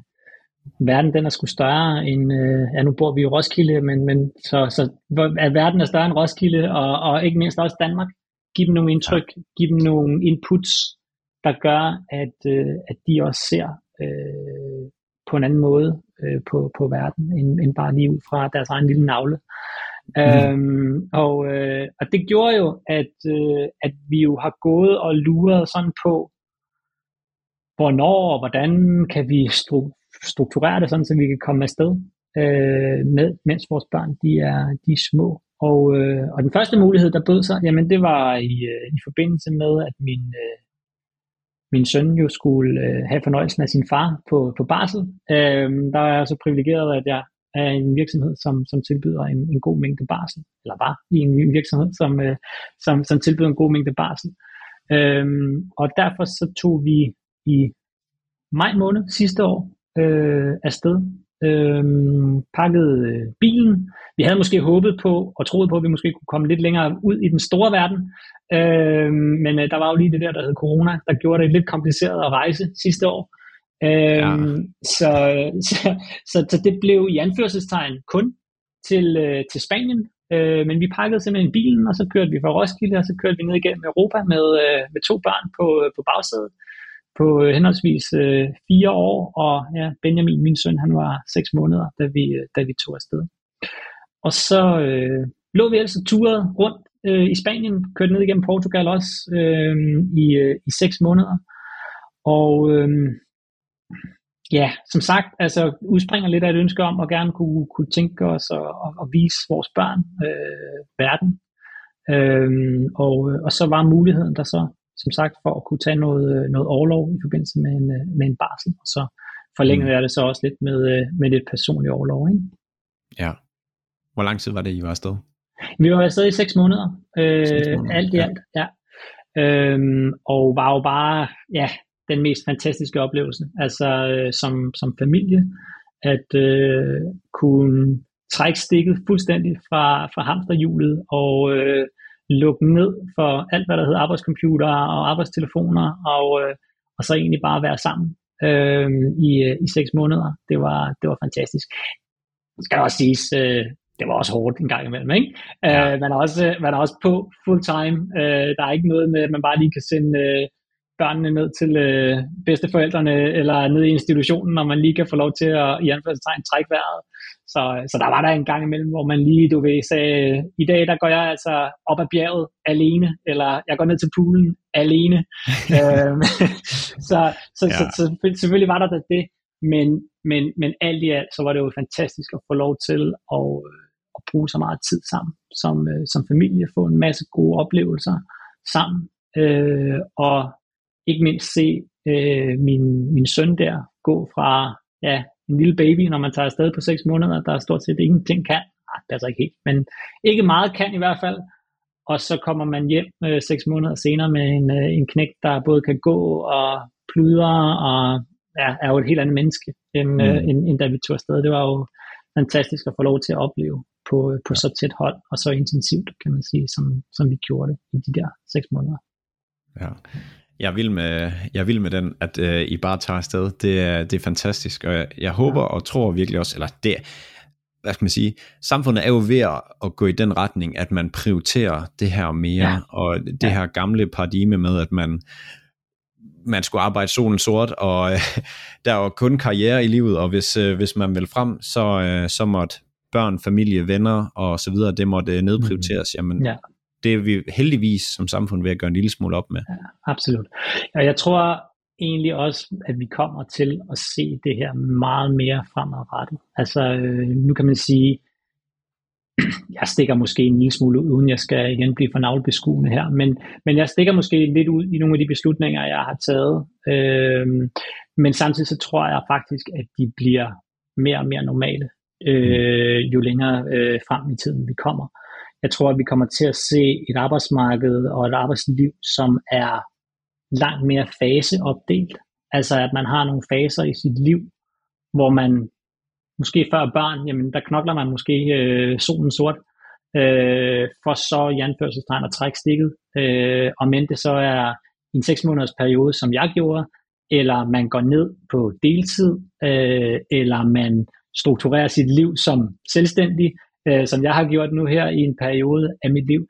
verden den er sgu større end, øh, ja nu bor vi i Roskilde, men, men så, så at verden er større end Roskilde, og, og ikke mindst også Danmark. Giv dem nogle indtryk, giv dem nogle inputs, der gør, at, øh, at de også ser øh, på en anden måde øh, på, på verden, end, end bare lige ud fra deres egen lille navle. Mm. Øhm, og, øh, og det gjorde jo, at, øh, at vi jo har gået og luret sådan på, hvornår og hvordan kan vi stru- strukturere det sådan, så vi kan komme afsted. øh, med, mens vores børn de er, de er små. Og, øh, og den første mulighed, der bød sig, jamen det var i, øh, i forbindelse med, at min, øh, min søn jo skulle øh, have fornøjelsen af sin far på, på barsel. Øh, der er jeg så privilegeret, at jeg er en virksomhed, som, som tilbyder en, en god mængde barsel, eller var i en virksomhed, som, øh, som, som tilbyder en god mængde barsel. Øh, og derfor så tog vi i maj måned sidste år øh, afsted, øh, pakkede øh, bilen. Vi havde måske håbet på og troet på, at vi måske kunne komme lidt længere ud i den store verden, øh, men øh, der var jo lige det der, der hed corona, der gjorde det lidt kompliceret at rejse sidste år. Øh, ja. så, så, så, så det blev i anførselstegn kun til, øh, til Spanien, øh, men vi pakkede simpelthen bilen, og så kørte vi fra Roskilde, og så kørte vi ned igennem Europa med, øh, med to børn på, på bagsædet på øh, henholdsvis øh, fire år, og ja, Benjamin, min søn, han var seks måneder, da vi, øh, da vi tog afsted. Og så øh, lå vi altså turet rundt øh, i Spanien, kørte ned igennem Portugal også øh, i, øh, i seks måneder. Og øh, ja, som sagt, altså udspringer lidt af et ønske om at gerne kunne, kunne tænke os at, at, at vise vores børn øh, verden. Øh, og, og så var muligheden der så som sagt, for at kunne tage noget, øh, noget overlov i forbindelse med en, øh, med en barsel, og så forlængede mm. jeg det så også lidt med, øh, med lidt personlig overlov. Ikke? Ja. Hvor lang tid var det, I var afsted? Vi var afsted i seks måneder, øh, 6 måneder. alt i alt, ja. Øhm, og var jo bare, ja, den mest fantastiske oplevelse, altså øh, som, som familie, at øh, kunne trække stikket fuldstændig fra, fra hamsterhjulet og øh, lukke ned for alt, hvad der hedder arbejdscomputer og arbejdstelefoner, og, øh, og så egentlig bare være sammen øh, i, øh, i seks måneder. Det var, det var fantastisk. Det skal også siges, øh, det var også hårdt en gang imellem, ikke? Ja. Øh, man, er også, man er også på full time. Øh, der er ikke noget med, at man bare lige kan sende øh, børnene ned til øh, bedsteforældrene eller ned i institutionen, når man lige kan få lov til at i anførselstegn trække vejret. Så, så der var der en gang imellem, hvor man lige, du ved, sagde, i dag der går jeg altså op ad bjerget alene, eller jeg går ned til poolen alene. øhm, så, så, ja. så, så, så, selvfølgelig var der det, men, men, men alt i alt, så var det jo fantastisk at få lov til at, at bruge så meget tid sammen som, øh, som familie, få en masse gode oplevelser sammen, øh, og ikke mindst se øh, min, min søn der gå fra ja, en lille baby, når man tager afsted på 6 måneder, der stort set ingenting kan. Nej, det er ikke helt, men ikke meget kan i hvert fald. Og så kommer man hjem øh, 6 måneder senere med en, øh, en knæk, der både kan gå og pludre og ja, er jo et helt andet menneske, end, mm. øh, end, end da vi tog afsted. Det var jo fantastisk at få lov til at opleve på, på så tæt hold, og så intensivt, kan man sige, som, som vi gjorde det i de der seks måneder. Ja. Jeg vil med, jeg vil med den, at øh, I bare tager afsted. Det er, det er fantastisk, og jeg, jeg håber og tror virkelig også, eller det, hvad skal man sige, samfundet er jo ved at gå i den retning, at man prioriterer det her mere, ja. og det ja. her gamle paradigme med, at man, man skulle arbejde solen sort, og øh, der er jo kun karriere i livet, og hvis, øh, hvis man vil frem, så, øh, så måtte børn, familie, venner og så videre, det måtte nedprioriteres. Mm. Jamen, ja det er vi heldigvis som samfund ved at gøre en lille smule op med. Ja, absolut. Og jeg tror egentlig også, at vi kommer til at se det her meget mere fremadrettet. Altså, øh, nu kan man sige, jeg stikker måske en lille smule ud, uden jeg skal igen blive for navlbeskuende her, men, men jeg stikker måske lidt ud i nogle af de beslutninger, jeg har taget. Øh, men samtidig så tror jeg faktisk, at de bliver mere og mere normale, øh, jo længere øh, frem i tiden vi kommer. Jeg tror, at vi kommer til at se et arbejdsmarked og et arbejdsliv, som er langt mere faseopdelt. Altså at man har nogle faser i sit liv, hvor man måske før børn, jamen der knokler man måske øh, solen sort, øh, for så i anførselstegn at trække stikket. Øh, og men det så er en seks måneders periode, som jeg gjorde, eller man går ned på deltid, øh, eller man strukturerer sit liv som selvstændig, øh, som jeg har gjort nu her i en periode af mit liv.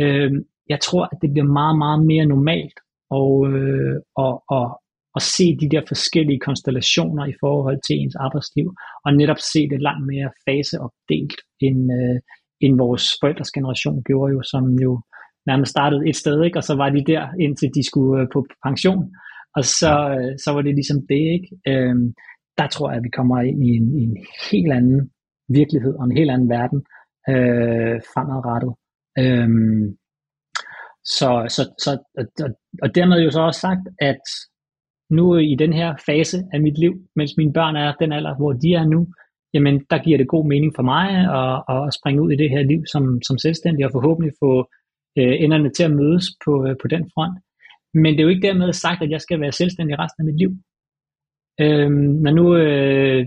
Øh, jeg tror, at det bliver meget, meget mere normalt og, øh, og, og, og se de der forskellige konstellationer i forhold til ens arbejdsliv, og netop se det langt mere faseopdelt, end, øh, end vores forældres generation gjorde jo, som jo nærmest startede et sted, ikke? og så var de der, indtil de skulle øh, på pension, og så, øh, så var det ligesom det, ikke? Øh, der tror jeg, at vi kommer ind i en, i en helt anden virkelighed og en helt anden verden øh, fremadrettet. Øhm, så, så, så, og, og dermed jo så også sagt, at nu i den her fase af mit liv, mens mine børn er den alder, hvor de er nu, jamen der giver det god mening for mig at, at springe ud i det her liv som, som selvstændig og forhåbentlig få øh, enderne til at mødes på, øh, på den front. Men det er jo ikke dermed sagt, at jeg skal være selvstændig resten af mit liv. Øhm, når nu øh,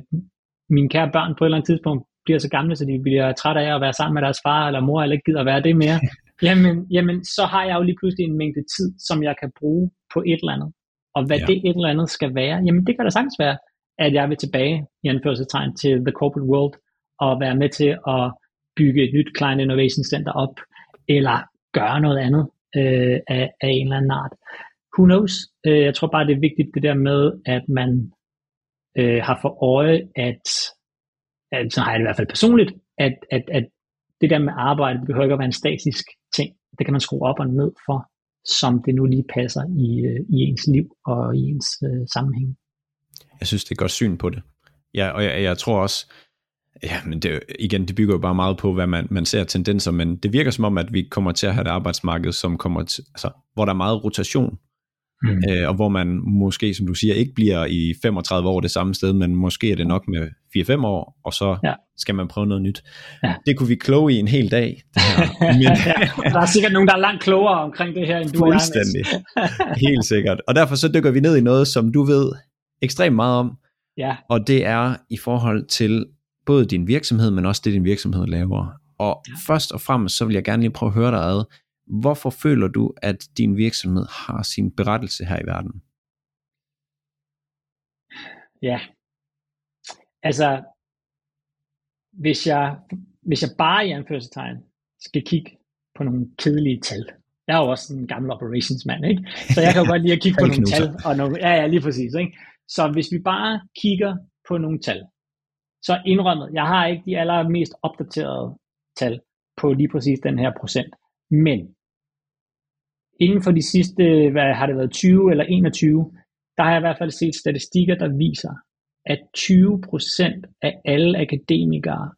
mine kære børn på et eller andet tidspunkt bliver så gamle, så de bliver trætte af at være sammen med deres far eller mor, eller ikke gider at være det mere, jamen, jamen så har jeg jo lige pludselig en mængde tid, som jeg kan bruge på et eller andet. Og hvad ja. det et eller andet skal være, jamen det kan da sagtens være, at jeg vil tilbage i anførselstegn til the corporate world og være med til at bygge et nyt Client Innovation Center op, eller gøre noget andet øh, af, af en eller anden art. Who knows? Øh, jeg tror bare, det er vigtigt det der med, at man øh, har for øje, at, at så har jeg det i hvert fald personligt, at, at, at det der med arbejde, det behøver ikke at være en statisk ting. Det kan man skrue op og ned for, som det nu lige passer i, øh, i ens liv og i ens øh, sammenhæng. Jeg synes, det er godt syn på det. Ja, og jeg, jeg tror også, ja, men det, igen, det bygger jo bare meget på, hvad man, man ser tendenser, men det virker som om, at vi kommer til at have et arbejdsmarked, som kommer til, altså, hvor der er meget rotation, mm. øh, og hvor man måske, som du siger, ikke bliver i 35 år det samme sted, men måske er det nok med 4-5 år, og så ja. skal man prøve noget nyt. Ja. Det kunne vi kloge i en hel dag. Det her. Men, ja, der er sikkert nogen, der er langt klogere omkring det her, end du er. Fuldstændig. Helt sikkert. Og derfor så dykker vi ned i noget, som du ved ekstremt meget om, ja. og det er i forhold til både din virksomhed, men også det, din virksomhed laver. Og ja. først og fremmest, så vil jeg gerne lige prøve at høre dig ad, hvorfor føler du, at din virksomhed har sin berettelse her i verden? Ja, altså, hvis jeg, hvis jeg bare i anførselstegn skal kigge på nogle kedelige tal, jeg er jo også en gammel operationsmand, ikke? Så jeg kan jo godt lide at kigge på nogle tal. Og nogle, ja, ja, lige præcis. Ikke? Så hvis vi bare kigger på nogle tal, så indrømmet, jeg har ikke de allermest opdaterede tal på lige præcis den her procent. Men inden for de sidste, hvad har det været, 20 eller 21, der har jeg i hvert fald set statistikker, der viser, at 20% af alle akademikere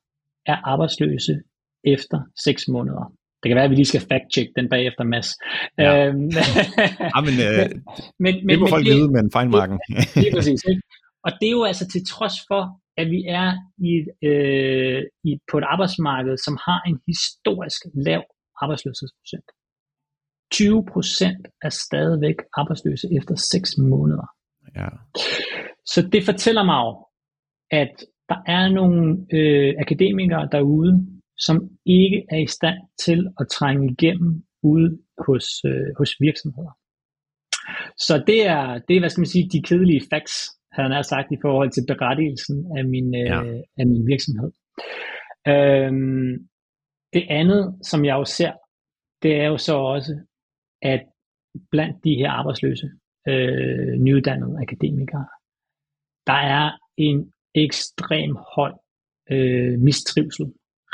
er arbejdsløse efter 6 måneder. Det kan være, at vi lige skal fact-check den bagefter, Mads. Ja. Øhm, ja, men, øh, men, men, det må men, folk vide med en fejnmarken. Lige præcis. Ikke? Og det er jo altså til trods for, at vi er i, øh, i, på et arbejdsmarked, som har en historisk lav arbejdsløshedsprocent. 20 procent er stadigvæk arbejdsløse efter 6 måneder. Ja. Så det fortæller mig jo, at der er nogle øh, akademikere derude, som ikke er i stand til at trænge igennem ude hos, øh, hos virksomheder. Så det er, det er, hvad skal man sige, de kedelige facts, havde han sagt, i forhold til berettigelsen af min, øh, ja. af min virksomhed. Øhm, det andet, som jeg jo ser, det er jo så også, at blandt de her arbejdsløse, øh, nyuddannede akademikere, der er en ekstrem høj øh, mistrivsel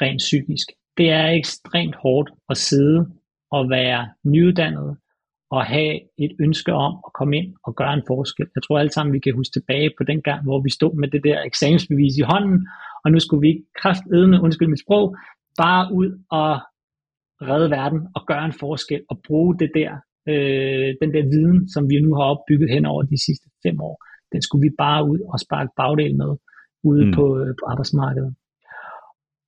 rent psykisk. Det er ekstremt hårdt at sidde og være nyuddannet og have et ønske om at komme ind og gøre en forskel. Jeg tror alle sammen, vi kan huske tilbage på den gang, hvor vi stod med det der eksamensbevis i hånden, og nu skulle vi kraftedende, undskyld mit sprog, bare ud og redde verden og gøre en forskel og bruge det der, øh, den der viden, som vi nu har opbygget hen over de sidste fem år. Den skulle vi bare ud og sparke bagdel med ude mm. på, øh, på arbejdsmarkedet.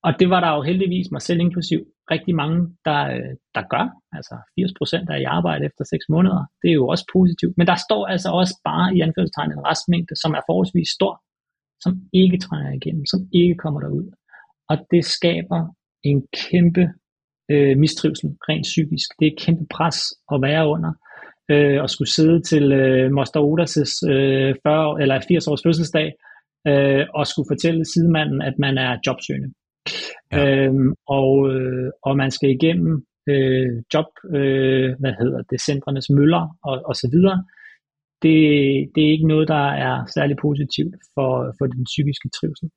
Og det var der jo heldigvis, mig selv inklusiv, rigtig mange, der, øh, der gør. Altså 80% er i arbejde efter 6 måneder. Det er jo også positivt. Men der står altså også bare i anførselstegn en restmængde, som er forholdsvis stor, som ikke trænger igennem, som ikke kommer derud. Og det skaber en kæmpe øh, mistrivsel, rent psykisk. Det er et kæmpe pres at være under. Øh, og skulle sidde til øh, Moster Odas' øh, 40 eller 80 års fødselsdag, øh, og skulle fortælle sidemanden, at man er jobsøgende. Ja. Øhm, og, øh, og man skal igennem øh, job, øh, hvad hedder det, centrenes møller og, og så videre. Det, det er ikke noget, der er særlig positivt for, for den psykiske trivsel.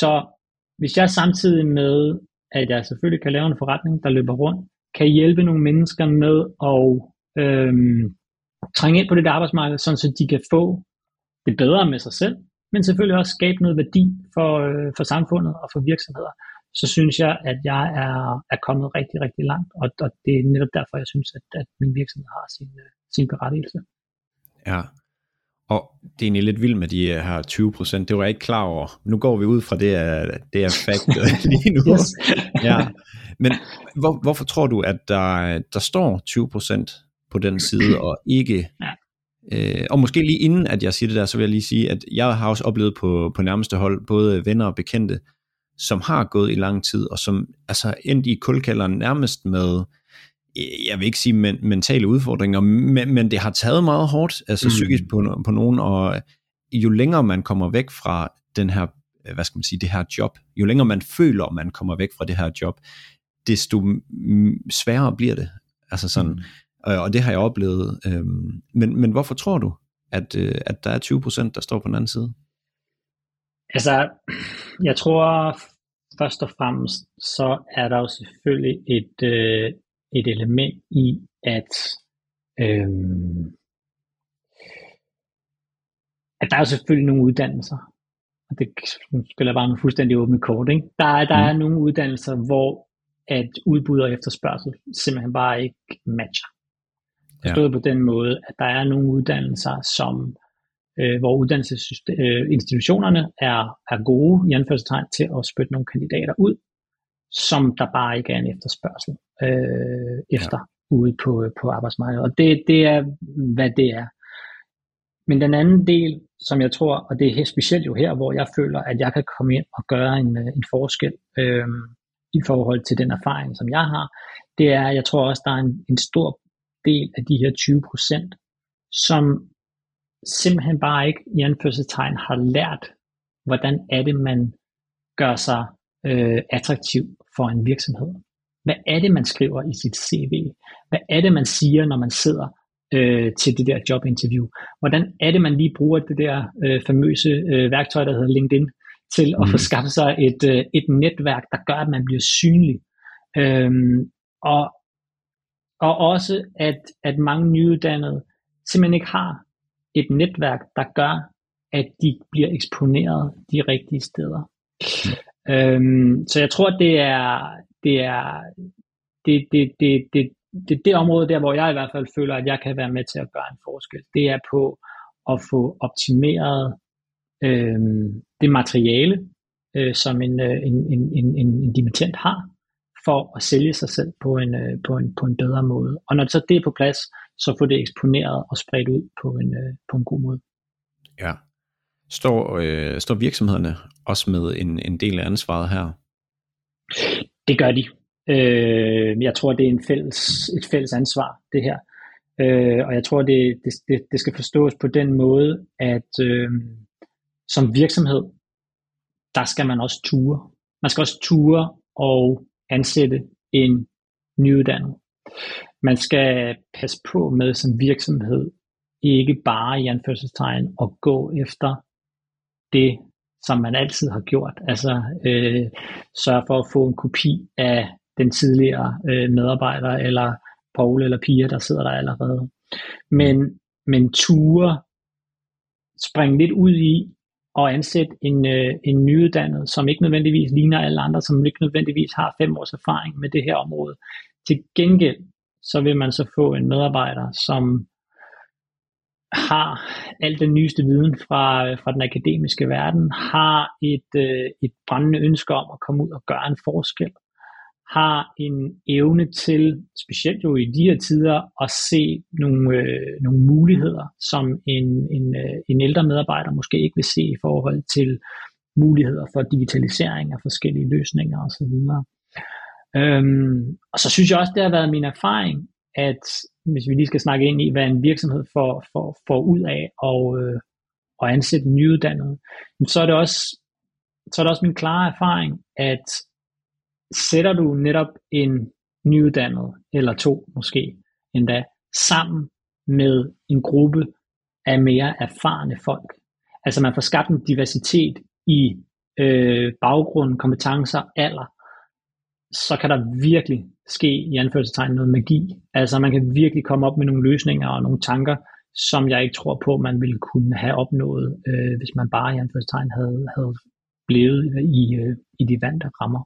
Så hvis jeg samtidig med, at jeg selvfølgelig kan lave en forretning, der løber rundt, kan hjælpe nogle mennesker med at øhm, trænge ind på det arbejdsmarked, sådan så de kan få det bedre med sig selv, men selvfølgelig også skabe noget værdi for, øh, for samfundet og for virksomheder, så synes jeg, at jeg er, er kommet rigtig, rigtig langt, og, og det er netop derfor, jeg synes, at, at min virksomhed har sin, øh, sin berettigelse. Ja, og det er egentlig lidt vildt med de her 20 procent. Det var jeg ikke klar over. Nu går vi ud fra det, er, det er fakt lige nu. Yes. ja. Men hvor, hvorfor tror du, at der, der står 20 procent på den side, og ikke... Øh, og måske lige inden, at jeg siger det der, så vil jeg lige sige, at jeg har også oplevet på, på nærmeste hold, både venner og bekendte, som har gået i lang tid, og som altså endt i kulkælderen nærmest med jeg vil ikke sige men, mentale udfordringer, men, men det har taget meget hårdt, altså mm. psykisk på, på nogen, og jo længere man kommer væk fra den her, hvad skal man sige, det her job, jo længere man føler, man kommer væk fra det her job, desto sværere bliver det. Altså sådan, mm. og, og det har jeg oplevet. Øhm, men, men hvorfor tror du, at, øh, at der er 20 procent, der står på den anden side? Altså, jeg tror først og fremmest, så er der jo selvfølgelig et, øh, et element i, at, øhm, at der er selvfølgelig nogle uddannelser, og det spiller bare med fuldstændig åbne kort, ikke? Der, er, der mm. er nogle uddannelser, hvor at udbud og efterspørgsel simpelthen bare ikke matcher. Forstået ja. på den måde, at der er nogle uddannelser, som øh, hvor uddannelsesinstitutionerne er, er gode i anførselstegn til at spytte nogle kandidater ud, som der bare ikke er en efterspørgsel øh, efter ja. ude på, på arbejdsmarkedet. Og det, det er, hvad det er. Men den anden del, som jeg tror, og det er specielt jo her, hvor jeg føler, at jeg kan komme ind og gøre en, en forskel øh, i forhold til den erfaring, som jeg har, det er, jeg tror også, der er en, en stor del af de her 20 procent, som simpelthen bare ikke i anførselstegn har lært, hvordan er det, man gør sig øh, attraktiv for en virksomhed. Hvad er det, man skriver i sit CV? Hvad er det, man siger, når man sidder øh, til det der jobinterview? Hvordan er det, man lige bruger det der øh, famøse øh, værktøj, der hedder LinkedIn, til at mm. få skaffet sig et, øh, et netværk, der gør, at man bliver synlig? Øhm, og, og også, at, at mange nyuddannede simpelthen ikke har et netværk, der gør, at de bliver eksponeret de rigtige steder. Øhm, så jeg tror, det er det er det, det, det, det, det, det område der, hvor jeg i hvert fald føler, at jeg kan være med til at gøre en forskel. Det er på at få optimeret øh, det materiale, øh, som en, øh, en, en, en, en, en dimittent har, for at sælge sig selv på en, øh, på en, på en bedre måde. Og når så det er på plads, så få det eksponeret og spredt ud på en, øh, på en god måde. Ja. Står, øh, står virksomhederne også med en, en del af ansvaret her? Det gør de. Øh, jeg tror, det er en fælles, et fælles ansvar, det her. Øh, og jeg tror, det, det, det skal forstås på den måde, at øh, som virksomhed, der skal man også ture. Man skal også ture og ansætte en nyuddannet. Man skal passe på med som virksomhed ikke bare i anførselstegn at gå efter det, som man altid har gjort. Altså øh, sørge for at få en kopi af den tidligere øh, medarbejder, eller Paul eller Pia, der sidder der allerede. Men, men ture springe lidt ud i og ansætte en, øh, en nyuddannet, som ikke nødvendigvis ligner alle andre, som ikke nødvendigvis har fem års erfaring med det her område. Til gengæld, så vil man så få en medarbejder, som har al den nyeste viden fra, øh, fra den akademiske verden, har et, øh, et brændende ønske om at komme ud og gøre en forskel, har en evne til, specielt jo i de her tider, at se nogle, øh, nogle muligheder, som en, en, øh, en ældre medarbejder måske ikke vil se i forhold til muligheder for digitalisering af forskellige løsninger osv. Øhm, og så synes jeg også, det har været min erfaring, at hvis vi lige skal snakke ind i, hvad en virksomhed får, får, får ud af og, øh, at ansætte nyuddannede, så er det også så er det også min klare erfaring, at sætter du netop en nyuddannet, eller to måske endda, sammen med en gruppe af mere erfarne folk. Altså man får skabt en diversitet i øh, baggrund, kompetencer, alder, så kan der virkelig ske i anførselstegn noget magi. Altså man kan virkelig komme op med nogle løsninger og nogle tanker, som jeg ikke tror på, man ville kunne have opnået, øh, hvis man bare i anførselstegn havde, havde blevet i, øh, i de vante rammer.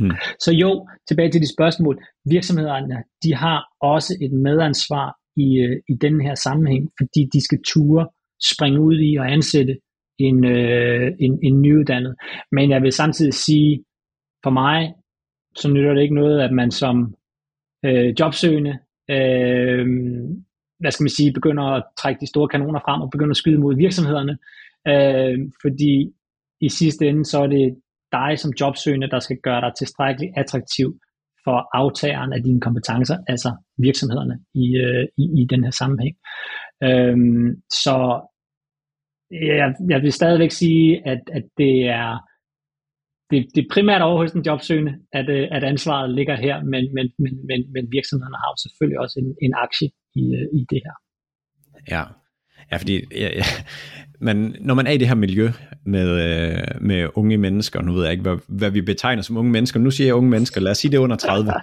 Mm. Så jo, tilbage til de spørgsmål. Virksomhederne, de har også et medansvar i, øh, i den her sammenhæng, fordi de skal ture springe ud i og ansætte en, øh, en, en nyuddannet. Men jeg vil samtidig sige, for mig, så nytter det ikke noget, at man som øh, jobsøgende, øh, hvad skal man sige, begynder at trække de store kanoner frem og begynder at skyde mod virksomhederne, øh, fordi i sidste ende, så er det dig som jobsøgende, der skal gøre dig tilstrækkeligt attraktiv for aftageren af dine kompetencer, altså virksomhederne i, øh, i, i den her sammenhæng. Øhm, så jeg, jeg vil stadigvæk sige, at, at det er det, det er primært over hos den jobsøgende, at, øh, at ansvaret ligger her, men, men, men, men, men virksomhederne har jo selvfølgelig også en, en aktie i, øh, i det her. Ja, ja fordi ja, ja. Men når man er i det her miljø med, øh, med unge mennesker, nu ved jeg ikke, hvad, hvad vi betegner som unge mennesker, nu siger jeg unge mennesker, lad os sige det under 30.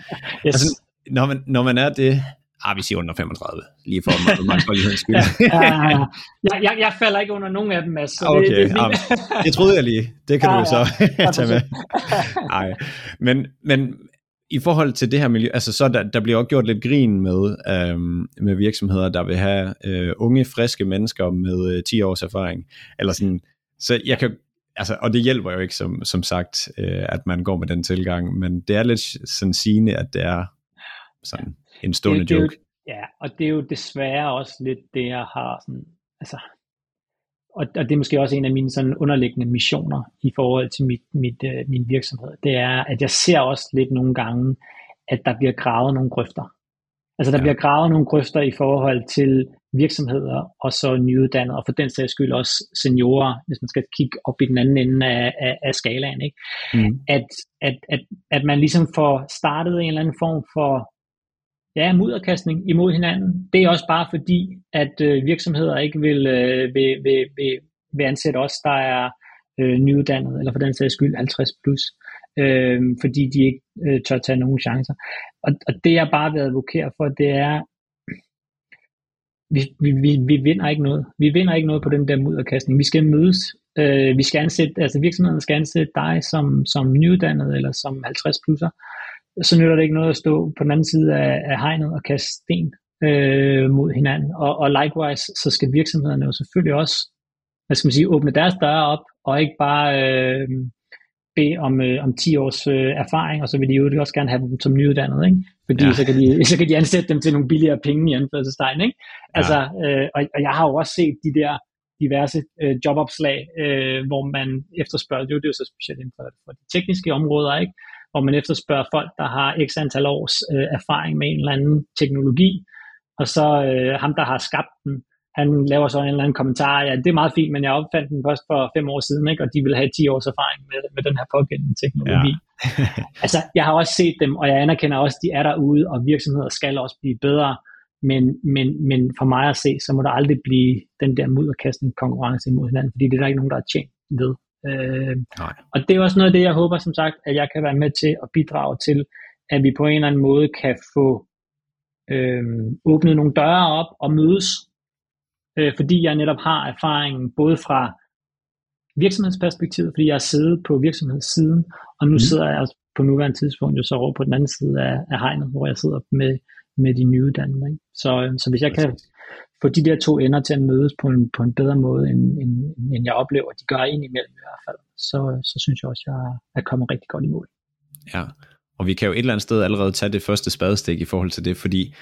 Yes. Altså, når, man, når man er det, ah, vi siger under 35, lige for mangfoldighedens skyld. Ja, jeg, jeg, jeg falder ikke under nogen af dem, Mads. Så Okay, det, det, jamen, det troede jeg lige. Det kan Ja, du så ja, tage med. Nej, men, men i forhold til det her miljø, altså så der, der bliver også gjort lidt grin med, øhm, med virksomheder, der vil have øh, unge, friske mennesker med øh, 10 års erfaring. Eller sådan, så jeg kan, altså, og det hjælper jo ikke, som, som sagt, øh, at man går med den tilgang, men det er lidt sådan sigende, at det er sådan en stående det, det er jo- joke. Ja, og det er jo desværre også lidt det, jeg har sådan, altså, og, og det er måske også en af mine sådan underliggende missioner i forhold til mit, mit, øh, min virksomhed, det er, at jeg ser også lidt nogle gange, at der bliver gravet nogle grøfter. Altså der ja. bliver gravet nogle grøfter i forhold til virksomheder, og så nyuddannede, og for den sags skyld også seniorer, hvis man skal kigge op i den anden ende af, af, af skalaen. Ikke? Mm. at, at, at, at man ligesom får startet en eller anden form for ja, mudderkastning imod hinanden. Det er også bare fordi, at øh, virksomheder ikke vil, øh, vil, vil, vil, vil ansætte os, der er øh, nyuddannet, eller for den sags skyld 50 plus, øh, fordi de ikke øh, tør tage nogen chancer. Og, og det jeg bare vil advokere for, det er, vi, vi, vi, vi vinder ikke noget. Vi vinder ikke noget på den der mudderkastning. Vi skal mødes. Øh, vi skal ansætte, altså virksomhederne skal ansætte dig som, som nyuddannet eller som 50 plusser. Så nytter det ikke noget at stå på den anden side af, af hegnet og kaste sten øh, mod hinanden. Og, og likewise, så skal virksomhederne jo selvfølgelig også, hvad skal man sige, åbne deres døre op, og ikke bare øh, bede om, øh, om 10 års øh, erfaring, og så vil de jo også gerne have dem som nyuddannede, ikke? Fordi Ja. ja. så, kan de, så kan de ansætte dem til nogle billigere penge i anførselstegn, ikke? Altså, øh, og, og jeg har jo også set de der diverse øh, jobopslag, øh, hvor man efterspørger, jo, det er jo så specielt inden for, for de tekniske områder, ikke? Hvor man efterspørger folk, der har x antal års øh, erfaring med en eller anden teknologi, og så øh, ham, der har skabt den, han laver så en eller anden kommentar, ja, det er meget fint, men jeg opfandt den først for fem år siden, ikke? og de vil have 10 års erfaring med, med den her pågældende teknologi. Ja. altså, jeg har også set dem, og jeg anerkender også, at de er derude, og virksomheder skal også blive bedre, men, men, men for mig at se, så må der aldrig blive den der mudderkastning konkurrence imod hinanden, fordi det er der ikke nogen, der er tjent ved. Øh, Nej. og det er også noget af det, jeg håber som sagt, at jeg kan være med til at bidrage til, at vi på en eller anden måde kan få øh, åbnet nogle døre op og mødes, øh, fordi jeg netop har erfaringen både fra virksomhedsperspektivet, fordi jeg har siddet på virksomhedssiden, og nu mm. sidder jeg også på nuværende tidspunkt jo så over på den anden side af, af hegnet, hvor jeg sidder med, med de nyuddannede. Ikke? Så, øh, så hvis jeg kan få de der to ender til at mødes på en, på en bedre måde, end, end, end jeg oplever, at de gør indimellem i hvert fald, så, så synes jeg også, at jeg er kommet rigtig godt i mål. Ja, og vi kan jo et eller andet sted allerede tage det første spadestik i forhold til det, fordi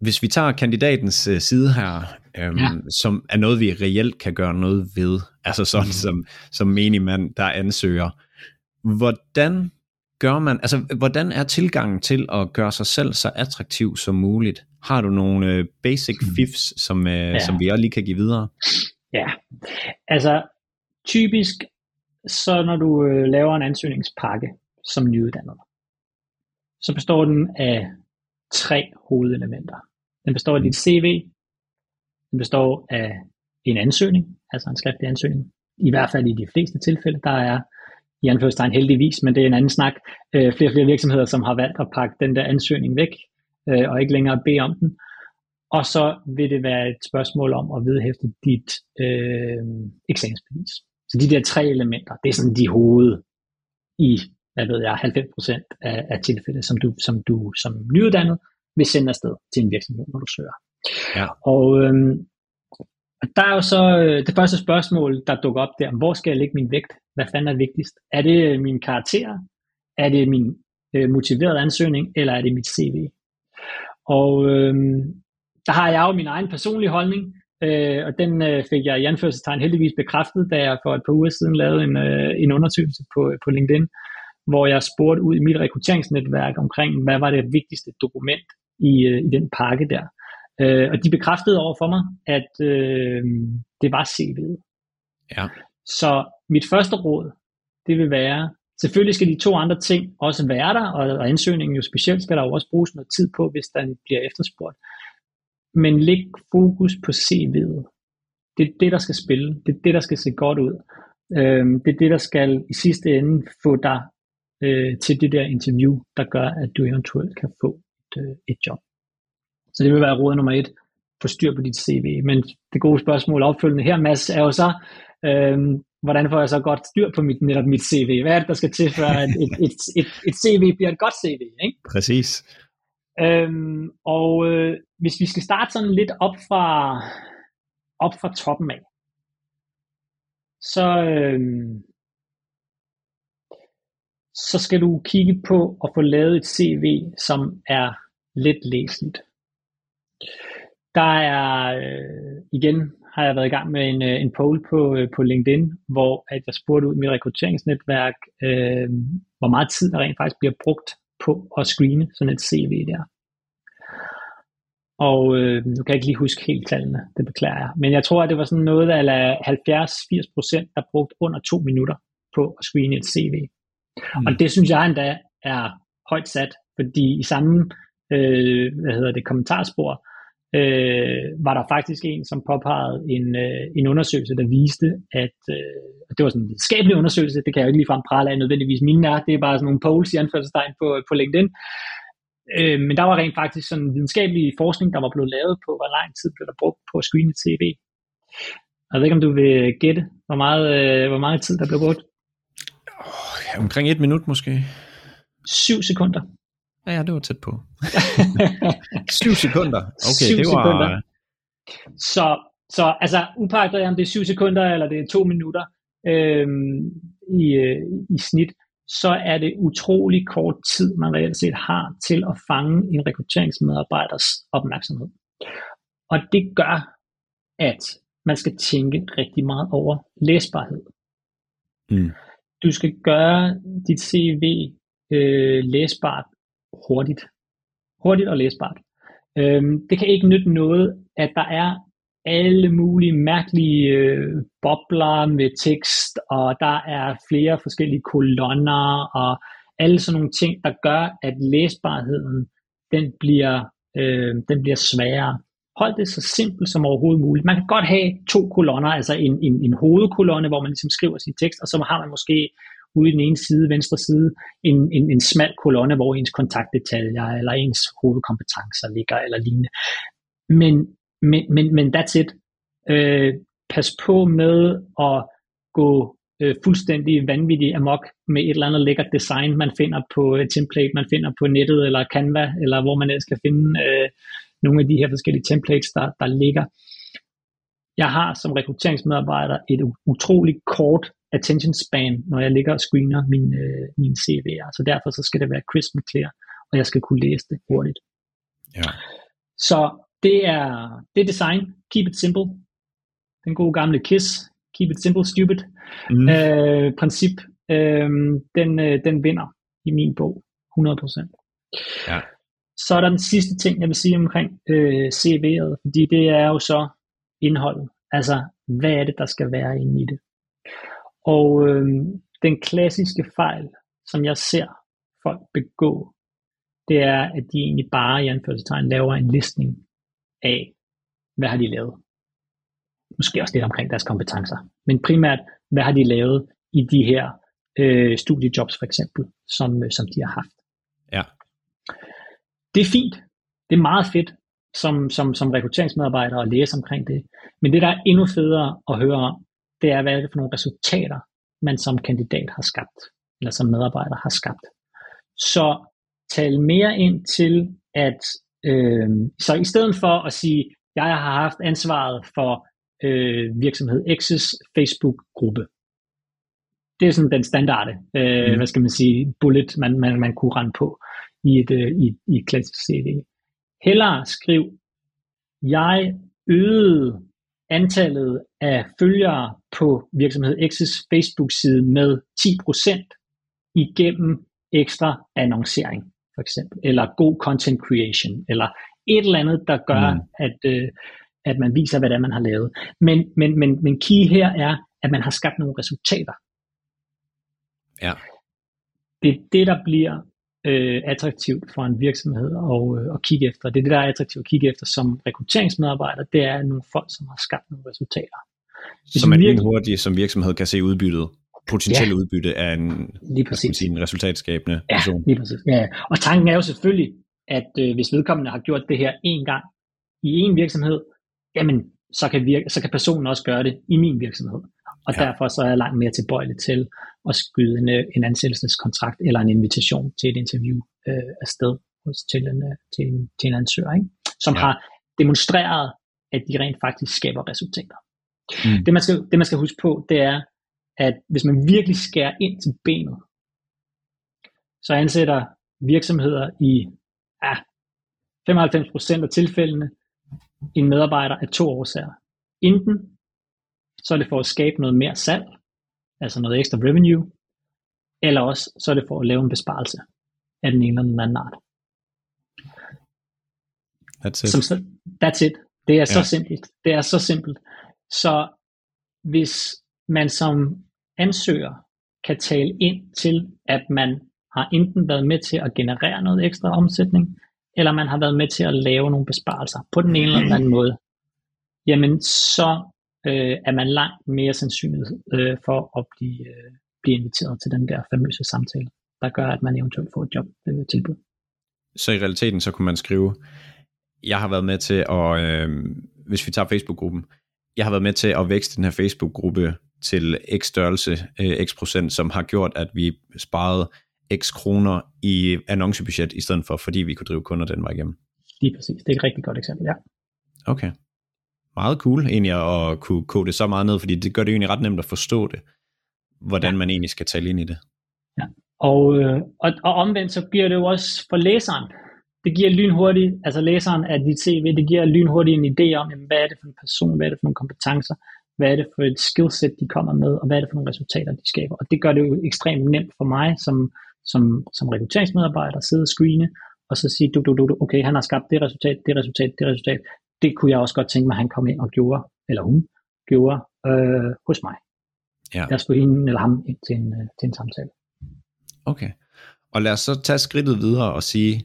hvis vi tager kandidatens øh, side her, øhm, ja. Ja. som er noget, vi reelt kan gøre noget ved, altså sådan mm. som, som menig mand, der ansøger, hvordan gør man, altså hvordan er tilgangen til at gøre sig selv så attraktiv som muligt? Har du nogle øh, basic fifs, som, øh, ja. Som vi også lige kan give videre? Ja, altså typisk, så når du øh, laver en ansøgningspakke som nyuddannet, så består den af tre hovedelementer. Den består af dit CV, den består af en ansøgning, altså en skriftlig ansøgning. I hvert fald i de fleste tilfælde, der er i anførselstegn heldigvis, men det er en anden snak. Øh, flere og flere virksomheder, som har valgt at pakke den der ansøgning væk, øh, og ikke længere bede om den. Og så vil det være et spørgsmål om at vedhæfte dit øh, eksamensbevis. Så de der tre elementer, det er sådan de hoved i, hvad ved jeg, 90% af, af tilfælde, som du, som du som nyuddannet vil sende afsted til en virksomhed, når du søger. Ja. Og øhm, der er jo så øh, det første spørgsmål, der dukker op der, hvor skal jeg lægge min vægt? Hvad fanden er vigtigst? Er det min karakter? Er det min øh, motiverede ansøgning? Eller er det mit CV? Og øh, der har jeg jo min egen personlige holdning, øh, og den øh, fik jeg i anførselstegn heldigvis bekræftet, da jeg for et par uger siden lavede en, øh, en undersøgelse på, øh, på LinkedIn, hvor jeg spurgte ud i mit rekrutteringsnetværk omkring, hvad var det vigtigste dokument i, øh, i den pakke der. Øh, og de bekræftede over for mig, at øh, det var CV'et. Ja. Så mit første råd, det vil være, selvfølgelig skal de to andre ting også være der, og, og ansøgningen jo specielt skal der jo også bruges noget tid på, hvis den bliver efterspurgt. Men læg fokus på CV'et. Det er det, der skal spille. Det er det, der skal se godt ud. Øhm, det er det, der skal i sidste ende få dig øh, til det der interview, der gør, at du eventuelt kan få et, øh, et job. Så det vil være råd nummer et. Få styr på dit CV. Men det gode spørgsmål opfølgende her, Mads, er jo så, øhm, hvordan får jeg så godt styr på mit, netop mit CV? Hvad er det, der skal til, for at et, et, et, et CV bliver et godt CV? Ikke? Præcis. Øhm, og øh, hvis vi skal starte sådan lidt op fra, op fra toppen af, så, øhm, så skal du kigge på at få lavet et CV, som er let læseligt. Der er, øh, igen har jeg været i gang med en, øh, en poll på, øh, på LinkedIn, hvor at jeg spurgte ud i mit rekrutteringsnetværk, øh, hvor meget tid der rent faktisk bliver brugt på at screene sådan et CV der. Og øh, nu kan jeg ikke lige huske helt tallene, det beklager jeg. Men jeg tror, at det var sådan noget af 70-80% der brugte under to minutter på at screene et CV. Mm. Og det synes jeg endda er højt sat, fordi i samme øh, hvad hedder det, kommentarspor, øh, var der faktisk en, som påpegede en, øh, en undersøgelse, der viste, at øh, det var sådan en videnskabelig undersøgelse, det kan jeg jo ikke ligefrem prale af nødvendigvis mine er, det er bare sådan nogle polls i anførselstegn på, på LinkedIn, øh, men der var rent faktisk sådan en videnskabelig forskning, der var blevet lavet på, hvor lang tid blev der brugt på at screene et CV. Jeg ved ikke, om du vil gætte, hvor meget, øh, hvor meget tid der blev brugt. Oh, omkring et minut måske. 7 sekunder. Ja, ja, det var tæt på. 7 sekunder. Okay, Syv det var... sekunder. Så, så altså, upagtet om det er 7 sekunder, eller det er 2 minutter øhm, i, øh, i snit, så er det utrolig kort tid, man reelt set har til at fange en rekrutteringsmedarbejders opmærksomhed. Og det gør, at man skal tænke rigtig meget over læsbarhed. Mm. Du skal gøre dit CV øh, læsbart hurtigt. Hurtigt og læsbart. Øhm, det kan ikke nytte noget, at der er alle mulige mærkelige øh, bobler med tekst, og der er flere forskellige kolonner, og alle sådan nogle ting, der gør, at læsbarheden, den bliver, øh, den bliver sværere. Hold det så simpelt som overhovedet muligt. Man kan godt have to kolonner, altså en, en, en hovedkolonne, hvor man ligesom skriver sin tekst, og så har man måske ude i den ene side, venstre side, en, en, en smal kolonne, hvor ens kontaktdetaljer eller ens hovedkompetencer ligger eller lignende. Men, men, men, men that's it. Øh, pas på med at gå øh, fuldstændig vanvittig amok med et eller andet lækkert design, man finder på et template, man finder på nettet eller Canva, eller hvor man ellers kan finde øh, nogle af de her forskellige templates, der, der ligger. Jeg har som rekrutteringsmedarbejder et utroligt kort attention span, når jeg ligger og screener min, øh, min CV'er. Så derfor så skal det være crisp and clear, og jeg skal kunne læse det hurtigt. Ja. Så det er, det er design. Keep it simple. Den gode gamle KISS. Keep it simple, stupid. Mm. Øh, princip. Øh, den, øh, den vinder i min bog. 100%. Ja. Så er der den sidste ting, jeg vil sige omkring øh, CV'et, fordi det er jo så indholdet. Altså, hvad er det, der skal være inde i det? Og øh, den klassiske fejl, som jeg ser folk begå, det er, at de egentlig bare i anførselstegn laver en listning af, hvad har de lavet. Måske også lidt omkring deres kompetencer. Men primært, hvad har de lavet i de her øh, studiejobs for eksempel, som, øh, som de har haft. Ja. Det er fint. Det er meget fedt. som, som, som rekrutteringsmedarbejder og læse omkring det. Men det, der er endnu federe at høre om, det er, hvad er det for nogle resultater, man som kandidat har skabt, eller som medarbejder har skabt. Så tal mere ind til, at øh, så i stedet for at sige, jeg har haft ansvaret for øh, virksomhed X's Facebook-gruppe. Det er sådan den standarde, øh, mm. hvad skal man sige, bullet, man, man, man kunne rende på i et, øh, i, i et klassisk CV. Hellere skriv, jeg øgede antallet af følgere på virksomhed X's Facebook-side med 10% igennem ekstra annoncering, for eksempel, eller god content creation, eller et eller andet, der gør, mm. at, øh, at man viser, hvad det er, man har lavet. Men, men, men, men key her er, at man har skabt nogle resultater. Ja. Det er det, der bliver øh, attraktivt for en virksomhed at, øh, at kigge efter. Det er det, der er attraktivt at kigge efter som rekrutteringsmedarbejder. Det er nogle folk, som har skabt nogle resultater. Hvis Som man virkelig- hurtigt som virksomhed kan se udbyttet, potentielle Ja. udbytte af en, Lige præcis. sige, en resultatskabende Ja, person. lige præcis. Ja, og tanken er jo selvfølgelig, at øh, hvis vedkommende har gjort det her en gang i en virksomhed, jamen så kan, virke, så kan personen også gøre det i min virksomhed. Og ja. derfor så er jeg langt mere tilbøjelig til at skyde en, øh, en ansættelseskontrakt eller en invitation til et interview øh, afsted hos, til, en, øh, til, en, til en ansøger, ikke? som Ja. ja. har demonstreret, at de rent faktisk skaber resultater. Mm. Det, man skal, det man skal huske på, det er, at hvis man virkelig skærer ind til benet, så ansætter virksomheder i ja, 95% af tilfældene en medarbejder af to årsager. Enten så er det for at skabe noget mere salg, altså noget ekstra revenue, eller også så er det for at lave en besparelse af den ene eller den anden art. That's it. Som, så- that's it. Det er så Ja. simpelt. Det er så simpelt. Så hvis man som ansøger kan tale ind til, at man har enten været med til at generere noget ekstra omsætning, eller man har været med til at lave nogle besparelser på den ene eller den anden måde, jamen så øh, er man langt mere sandsynlig øh, for at blive, øh, blive inviteret til den der famøse samtale, der gør, at man eventuelt får et job øh, tilbud. Så i realiteten, så kunne man skrive, jeg har været med til at, øh, hvis vi tager Facebook-gruppen, jeg har været med til at vækste den her Facebook-gruppe til x størrelse, øh, x procent, som har gjort, at vi sparede x kroner i annoncebudget, i stedet for, fordi vi kunne drive kunder den vej igennem. Lige præcis. Det er et rigtig godt eksempel, ja. Okay. Meget cool egentlig at kunne kode det så meget ned, fordi det gør det egentlig ret nemt at forstå det, hvordan man egentlig skal tale ind i det. Og, øh, og, og omvendt så giver det jo også for læseren, det giver lynhurtigt, altså læseren af dit CV, det giver lynhurtigt en idé om, jamen, hvad er det for en person, hvad er det for nogle kompetencer, hvad er det for et skillset, de kommer med, og hvad er det for nogle resultater, de skaber. Og det gør det jo ekstremt nemt for mig som, som, som rekrutteringsmedarbejder at sidde og screene, og så sige, du, du, du, du, okay, han har skabt det resultat, det resultat, det resultat. Det kunne jeg også godt tænke mig, at han kom ind og gjorde, eller hun gjorde øh, hos mig. Ja. Jeg skulle hende eller ham ind til en, øh, til en samtale. Okay. Og lad os så tage skridtet videre og sige,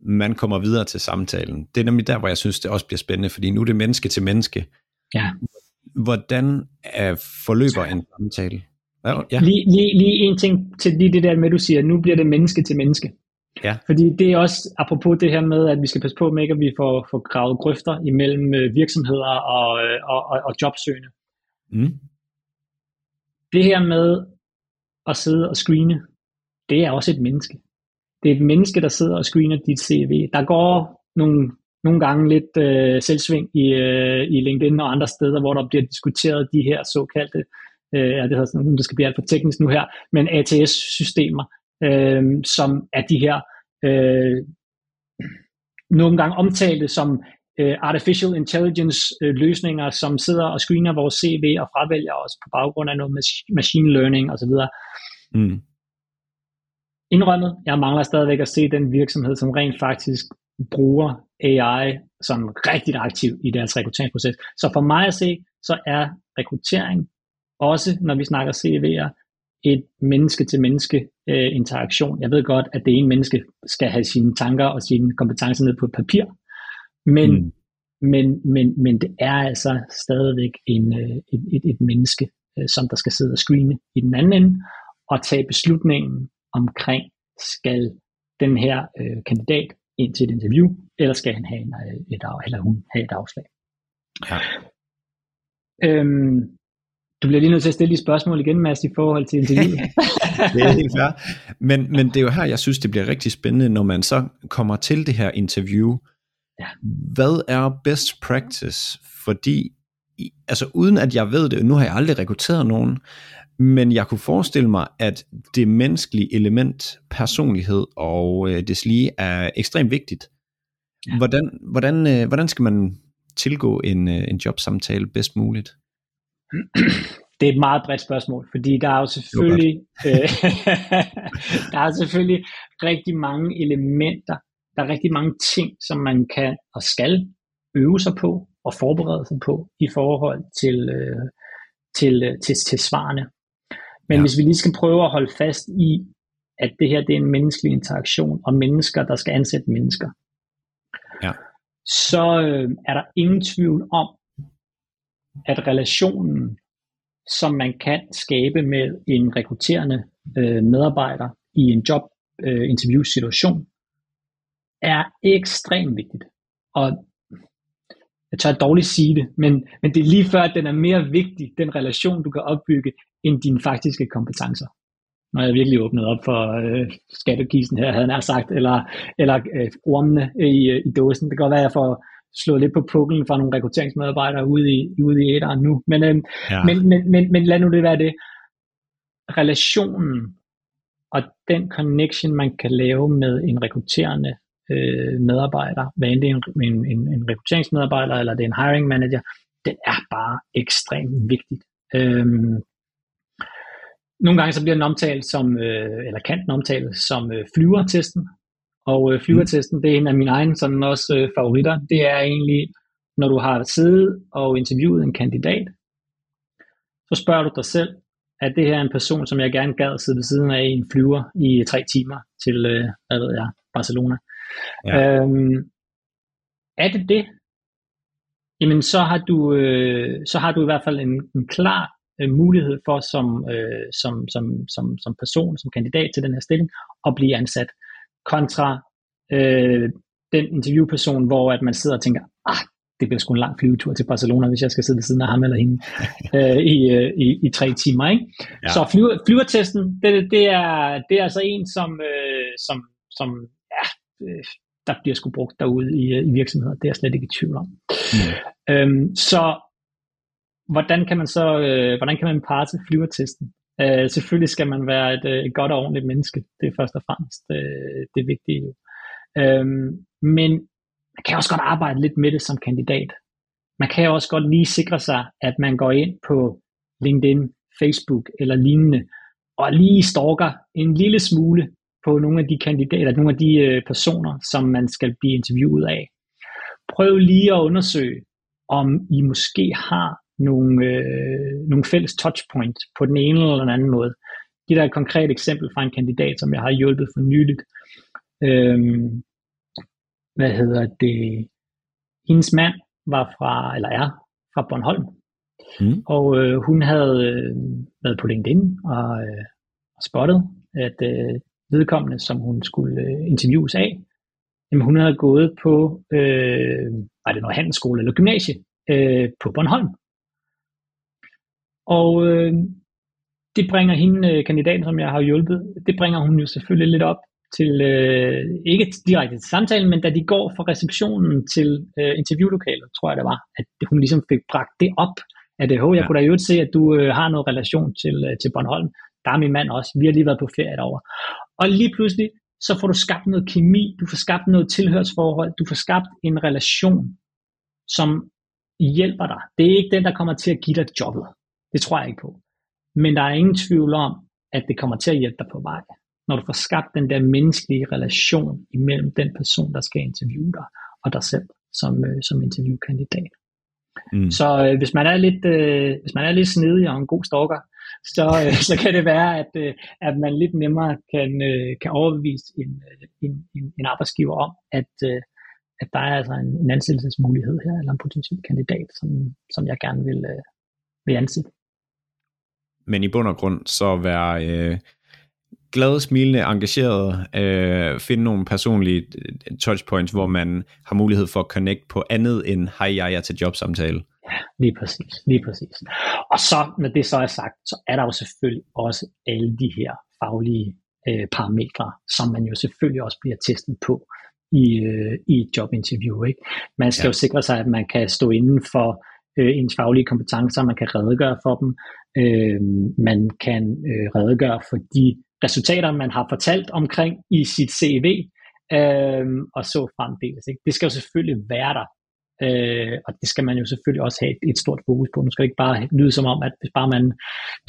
man kommer videre til samtalen. Det er nemlig der, hvor jeg synes, det også bliver spændende, fordi nu er det menneske til menneske. Ja. Hvordan er forløber en samtale? Ja. Lige, lige, lige en ting til lige det der med, du siger, nu bliver det menneske til menneske. Ja. Fordi det er også apropos det her med, at vi skal passe på med ikke, at vi får, får gravet grøfter imellem øh, virksomheder og, øh, og, og, og jobsøgende. Mm. Det her med at sidde og screene, det er også et menneske. Det er et menneske, der sidder og screener dit CV. Der går nogle, nogle gange lidt øh, selvsving i, øh, i LinkedIn og andre steder, hvor der bliver diskuteret de her såkaldte, øh, det, hedder sådan, det skal blive alt for teknisk nu her, men ATS-systemer, øh, som er de her øh, nogle gange omtalte som øh, artificial intelligence øh, løsninger, som sidder og screener vores CV og fravælger os på baggrund af noget machine learning osv. Mm. Indrømmet, jeg mangler stadigvæk at se den virksomhed, som rent faktisk bruger AI som rigtig aktiv i deres rekrutteringsproces. Så for mig at se, så er rekruttering også, når vi snakker CV'er, et menneske-til-menneske øh, interaktion. Jeg ved godt, at det ene menneske skal have sine tanker og sine kompetencer ned på et papir, men, Mm. men, men, men det er altså stadigvæk en, øh, et, et, et menneske, øh, som der skal sidde og screene i den anden ende, og tage beslutningen omkring, skal den her øh, kandidat ind til et interview, eller skal han have en, øh, et, eller hun have et afslag. Ja. Øhm, du bliver lige nødt til at stille de spørgsmål igen, Mads, i forhold til interviewet. det er helt fair. Men, men det er jo her, jeg synes, det bliver rigtig spændende, når man så kommer til det her interview. Ja. Hvad er best practice? Fordi, altså uden at jeg ved det, nu har jeg aldrig rekrutteret nogen, men jeg kunne forestille mig, at det menneskelige element, personlighed og øh, deslige er ekstremt vigtigt. Ja. Hvordan, hvordan, øh, hvordan skal man tilgå en, øh, en jobsamtale bedst muligt? Det er et meget bredt spørgsmål, fordi der er jo selvfølgelig, øh, der er selvfølgelig rigtig mange elementer, der er rigtig mange ting, som man kan og skal øve sig på og forberede sig på i forhold til, øh, til, øh, til, til svarene. Men Ja. hvis vi lige skal prøve at holde fast i, at det her det er en menneskelig interaktion, og mennesker, der skal ansætte mennesker, Ja. så øh, er der ingen tvivl om, at relationen, som man kan skabe med en rekrutterende øh, medarbejder i en job øh, er ekstremt vigtigt. Og jeg tør dårligt sige det, men, men det er lige før, at den er mere vigtig, den relation, du kan opbygge, end dine faktiske kompetencer. Når jeg virkelig åbnet op for øh, skattekisten her, havde jeg sagt, eller, eller øh, ormene i, øh, i dåsen. Det kan godt være, at jeg får slået lidt på puklen fra nogle rekrutteringsmedarbejdere ude i, ude i æderen nu. Men, øh, Ja. men, men, men, men lad nu det være det. Relationen og den connection, man kan lave med en rekrutterende øh, medarbejder, hvad end det er en, en, en, en rekrutteringsmedarbejder eller det er en hiring manager, den er bare ekstremt vigtigt. Øhm, nogle gange så bliver den omtalt som, øh, eller kan den omtales som øh, flyvertesten, og øh, flyvertesten, det er en af mine egne sådan også øh, favoritter. Det er egentlig, når du har siddet og interviewet en kandidat, så spørger du dig selv, at det her er en person, som jeg gerne gad sidde ved siden af en flyver i tre timer til, øh, hvad ved jeg, Barcelona. Ja. Øhm, er det det? Jamen så har du, øh, så har du i hvert fald en, en klar øh, mulighed for som, øh, som, som, som, som person, som kandidat til den her stilling, at blive ansat kontra øh, den interviewperson, hvor at man sidder og tænker, ah, det bliver sgu en lang flyvetur til Barcelona, hvis jeg skal sidde ved siden af ham eller hende øh, i, øh, i, i tre timer. Ikke? Ja. Så flyver, flyvertesten, det, det, er, det er altså en, som, øh, som, som ja, øh, der bliver sgu brugt derude i, øh, i virksomheder. Det er jeg slet ikke i tvivl om. Mm. Øhm, så hvordan kan man så øh, hvordan kan man parre til flyvertesten? Øh, selvfølgelig skal man være et, øh, et godt og ordentligt menneske. Det er først og fremmest øh, det vigtige. Jo. Øhm, men man kan også godt arbejde lidt med det som kandidat. Man kan også godt lige sikre sig, at man går ind på LinkedIn, Facebook eller lignende, og lige stalker en lille smule på nogle af de kandidater, nogle af de øh, personer, som man skal blive interviewet af. Prøv lige at undersøge, om I måske har nogle, øh, nogle fælles touchpoint på den ene eller den anden måde. Det der er et konkret eksempel fra en kandidat, som jeg har hjulpet for nyligt. Øhm, hvad hedder det? Hendes mand var fra, eller er fra Bornholm, Mm. og øh, hun havde øh, været på LinkedIn og, øh, spottet, at øh, vedkommende, som hun skulle øh, interviews af, jamen hun havde gået på, øh, var det noget handelsskole eller gymnasie, øh, på Bornholm. Og øh, det bringer hende, øh, kandidaten, som jeg har hjulpet, det bringer hun jo selvfølgelig lidt op til, øh, ikke direkte til samtalen, men da de går fra receptionen til øh, interviewlokalet, tror jeg det var, at hun ligesom fik bragt det op, at øh, "Hov, jeg Ja. kunne da jo se, at du øh, har noget relation til, øh, til Bornholm. Der er min mand også. Vi har lige været på ferie derovre. Og lige pludselig, så får du skabt noget kemi, du får skabt noget tilhørsforhold, du får skabt en relation, som hjælper dig. Det er ikke den, der kommer til at give dig jobbet. Det tror jeg ikke på. Men der er ingen tvivl om, at det kommer til at hjælpe dig på vej. Når du får skabt den der menneskelige relation imellem den person, der skal interviewe dig, og dig selv som, øh, som interviewkandidat. Mm. Så øh, hvis man er lidt øh, hvis man er lidt snedig og en god stalker, så, øh, så kan det være, at, øh, at man lidt nemmere kan, øh, kan overbevise en, øh, en, en, en arbejdsgiver om, at, øh, at der er altså en, en ansættelsesmulighed her, eller en potentiel kandidat, som, som jeg gerne vil, øh, vil ansætte. Men i bund og grund så være øh, glade, smilende, engageret, øh, finde nogle personlige øh, touchpoints, hvor man har mulighed for at connect på andet end, hej, jeg er til jobsamtale. Ja, lige præcis, lige præcis. Og så, når det så er sagt, så er der jo selvfølgelig også alle de her faglige øh, parametre, som man jo selvfølgelig også bliver testet på i, øh, i et jobinterview. Ikke? Man skal ja. jo sikre sig, at man kan stå inden for øh, ens faglige kompetencer, man kan redegøre for dem, øh, man kan øh, redegøre for de resultater, man har fortalt omkring i sit CV, øh, og så fremdeles. Ikke? Det skal jo selvfølgelig være der, øh, og det skal man jo selvfølgelig også have et, et stort fokus på. Nu skal det ikke bare lyde som om, at hvis bare man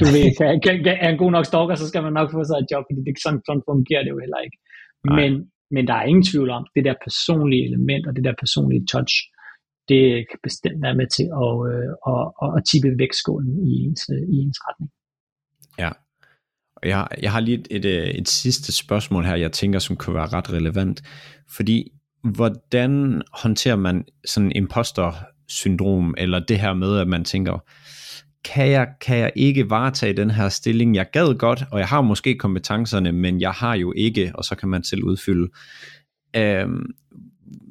du ved, kan, kan, kan, er en god nok stalker, så skal man nok få sig et job, fordi det, sådan, sådan fungerer det jo heller ikke. Men, men der er ingen tvivl om, det der personlige element og det der personlige touch, det kan bestemt være med til at, øh, at, at, at tippe vægtskålen i ens, i ens retning. Ja, og jeg, jeg har lige et, et, øh, et sidste spørgsmål her, jeg tænker, som kan være ret relevant. Fordi, hvordan håndterer man sådan imposter-syndrom, eller det her med, at man tænker, kan jeg, kan jeg ikke varetage den her stilling? Jeg gad godt, og jeg har måske kompetencerne, men jeg har jo ikke, og så kan man selv udfylde. Øhm,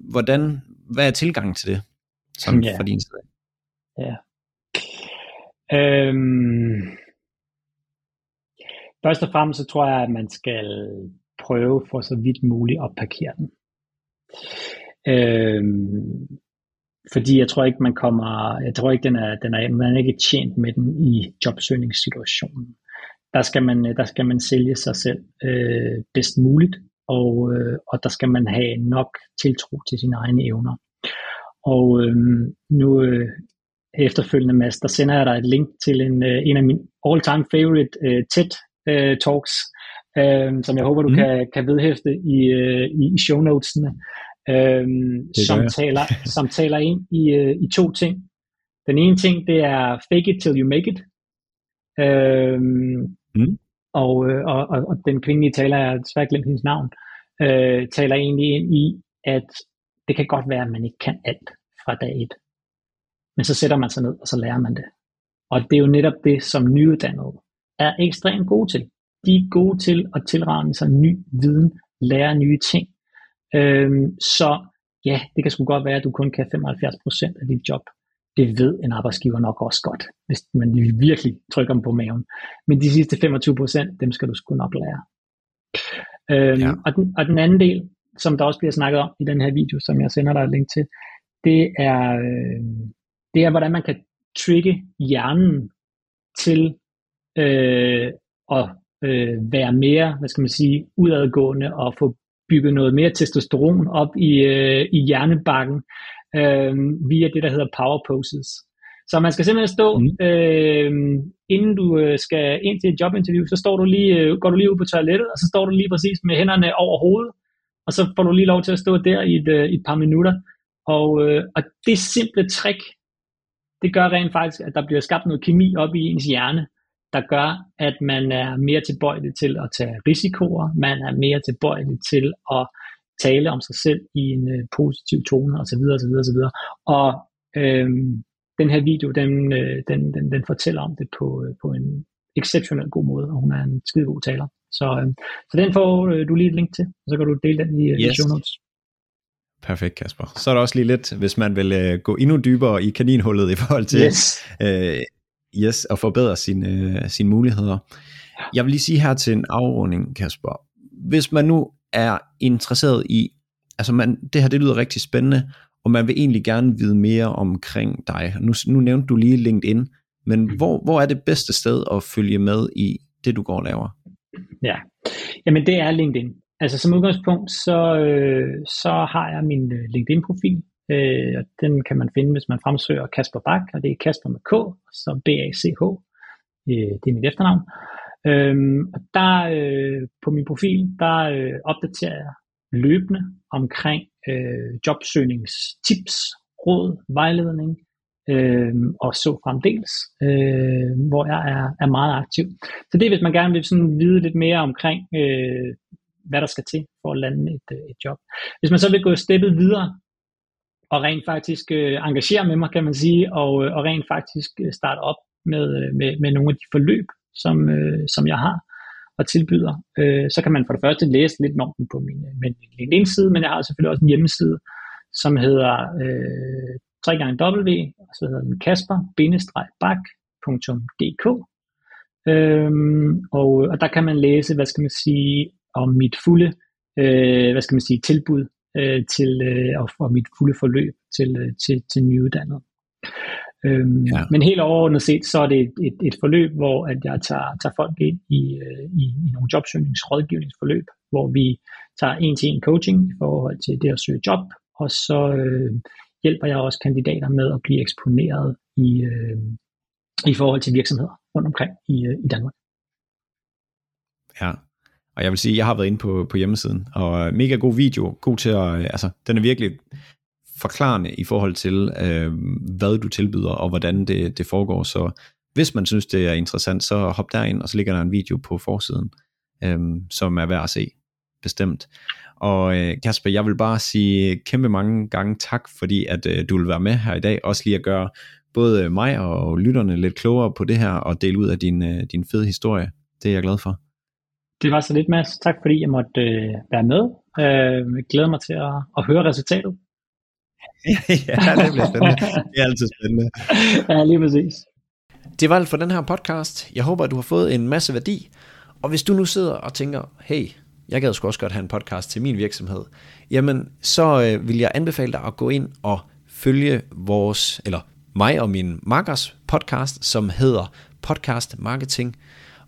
hvordan, hvad er tilgangen til det, sådan Ja. fra din side? Ja. Øhm, først og fremmest så tror jeg, at man skal prøve for så vidt muligt at parkere den. Øhm, fordi jeg tror ikke, man kommer, jeg tror ikke, den er, den er, man er ikke tjent med den i jobsøgningssituationen. Der skal man, der skal man sælge sig selv øh, bedst muligt, og, øh, og der skal man have nok tiltro til sine egne evner. Og øh, nu øh, efterfølgende, Mads, der sender jeg dig et link til en, øh, en af mine all-time favorite øh, TED øh, talks, øh, som jeg håber, du mm. kan, kan vedhæfte i, øh, i, show notesene, øh, som, taler, som taler ind i, øh, i to ting. Den ene ting, det er fake it till you make it. Øh, Mm. og, øh, og, og, og den kvindelige taler, jeg har desværre glemt hendes navn, øh, taler egentlig ind i, at det kan godt være, at man ikke kan alt fra dag et. Men så sætter man sig ned, og så lærer man det. Og det er jo netop det, som nyuddannede er ekstremt gode til. De er gode til at tilrane sig ny viden, lære nye ting. Øhm, så ja, det kan sgu godt være, at du kun kan 75% af dit job. Det ved en arbejdsgiver nok også godt, hvis man virkelig trykker dem på maven. Men de sidste 25%, dem skal du sgu nok lære. Øhm, Ja. og, den, og den anden del, som der også bliver snakket om i den her video, som jeg sender dig et link til, det er, øh, det er hvordan man kan trigge hjernen til øh, at øh, være mere, hvad skal man sige, udadgående og få bygget noget mere testosteron op i, øh, i hjernebakken øh, via det, der hedder power poses. Så man skal simpelthen stå, Mm. øh, inden du øh, skal ind til et jobinterview, så står du lige, øh, går du lige ud på toilettet, og så står du lige præcis med hænderne over hovedet, og så får du lige lov til at stå der i et, øh, et par minutter. Og, øh, og det simple trick, det gør rent faktisk, at der bliver skabt noget kemi op i ens hjerne, der gør, at man er mere tilbøjelig til at tage risikoer, man er mere tilbøjelig til at tale om sig selv i en øh, positiv tone osv. osv., osv. Og øh, den her video, den, øh, den, den, den fortæller om det på, øh, på en exceptionelt god måde, og hun er en skide god taler. Så, øh, så den får øh, du lige et link til, og så kan du dele den i, yes. i Yes. show notes. Perfekt, Kasper. Så er der også lige lidt, hvis man vil øh, gå endnu dybere i kaninhullet i forhold til Yes. øh, yes, at forbedre sine, øh, sine muligheder. Jeg vil lige sige her til en afrunding, Kasper. Hvis man nu er interesseret i, altså man, det her det lyder rigtig spændende, og man vil egentlig gerne vide mere omkring dig. Nu, nu nævnte du lige LinkedIn, men hvor, hvor er det bedste sted at følge med i det, du går og laver? Ja, jamen det er LinkedIn. Altså som udgangspunkt, så, øh, så har jeg min øh, LinkedIn-profil, øh, og den kan man finde, hvis man fremsøger Kasper Bak, og det er Kasper med K, og så B-A-C-H, øh, det er mit efternavn. Øhm, og der øh, på min profil, der øh, opdaterer jeg løbende omkring øh, jobsøgningstips, råd, vejledning, øh, og så fremdeles, øh, hvor jeg er, er meget aktiv. Så det er, hvis man gerne vil sådan vide lidt mere omkring, øh, hvad der skal til for at lande et, øh, et job. Hvis man så vil gå steppet videre, og rent faktisk øh, engagere med mig, kan man sige, og, øh, og rent faktisk øh, starte op med, øh, med, med nogle af de forløb, som, øh, som jeg har, og tilbyder, øh, så kan man for det første læse lidt om den på min, øh, min LinkedIn-side, men jeg har selvfølgelig også en hjemmeside, som hedder øh, 3W, og så hedder den kasper-bak.dk. Øhm, og, og der kan man læse, hvad skal man sige, om mit fulde, øh, hvad skal man sige, tilbud øh, til, øh, og, og mit fulde forløb til, øh, til, til nyuddannede. Øhm, ja. Men helt overordnet set, så er det et, et, et forløb, hvor at jeg tager, tager folk ind i, øh, i, i nogle jobsøgningsrådgivningsforløb, hvor vi tager en-til-en coaching i forhold til det at søge job, og så øh, hjælper jeg også kandidater med at blive eksponeret i, øh, i forhold til virksomheder rundt omkring i, øh, i Danmark. Ja, og jeg vil sige, jeg har været inde på, på hjemmesiden, og øh, mega god video, god til at, øh, altså, den er virkelig forklarende i forhold til, øh, hvad du tilbyder, og hvordan det, det foregår, så hvis man synes, det er interessant, så hop derind, og så ligger der en video på forsiden, øh, som er værd at se, bestemt. Og øh, Kasper, jeg vil bare sige kæmpe mange gange tak, fordi at øh, du vil være med her i dag, også lige at gøre både mig og lytterne lidt klogere på det her, og dele ud af din, øh, din fede historie. Det er jeg glad for. Det var så lidt, Mads. Tak fordi jeg måtte øh, være med. Øh, jeg glæder mig til at, at høre resultatet. ja, det bliver spændende. Det er altid spændende. ja, lige præcis. Det var alt for den her podcast. Jeg håber, at du har fået en masse værdi. Og hvis du nu sidder og tænker, hey, jeg gad sgu også godt have en podcast til min virksomhed, jamen så øh, vil jeg anbefale dig at gå ind og følge vores, eller mig og min makkers podcast, som hedder Podcast Marketing.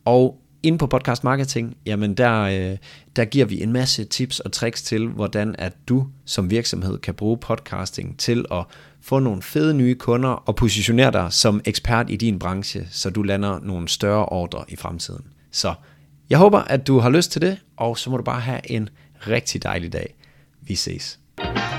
Og inde på Podcast Marketing, jamen der, øh, der giver vi en masse tips og tricks til, hvordan at du som virksomhed kan bruge podcasting til at få nogle fede nye kunder og positionere dig som ekspert i din branche, så du lander nogle større ordre i fremtiden. Så jeg håber, at du har lyst til det, og så må du bare have en rigtig dejlig dag. Vi ses. Freedom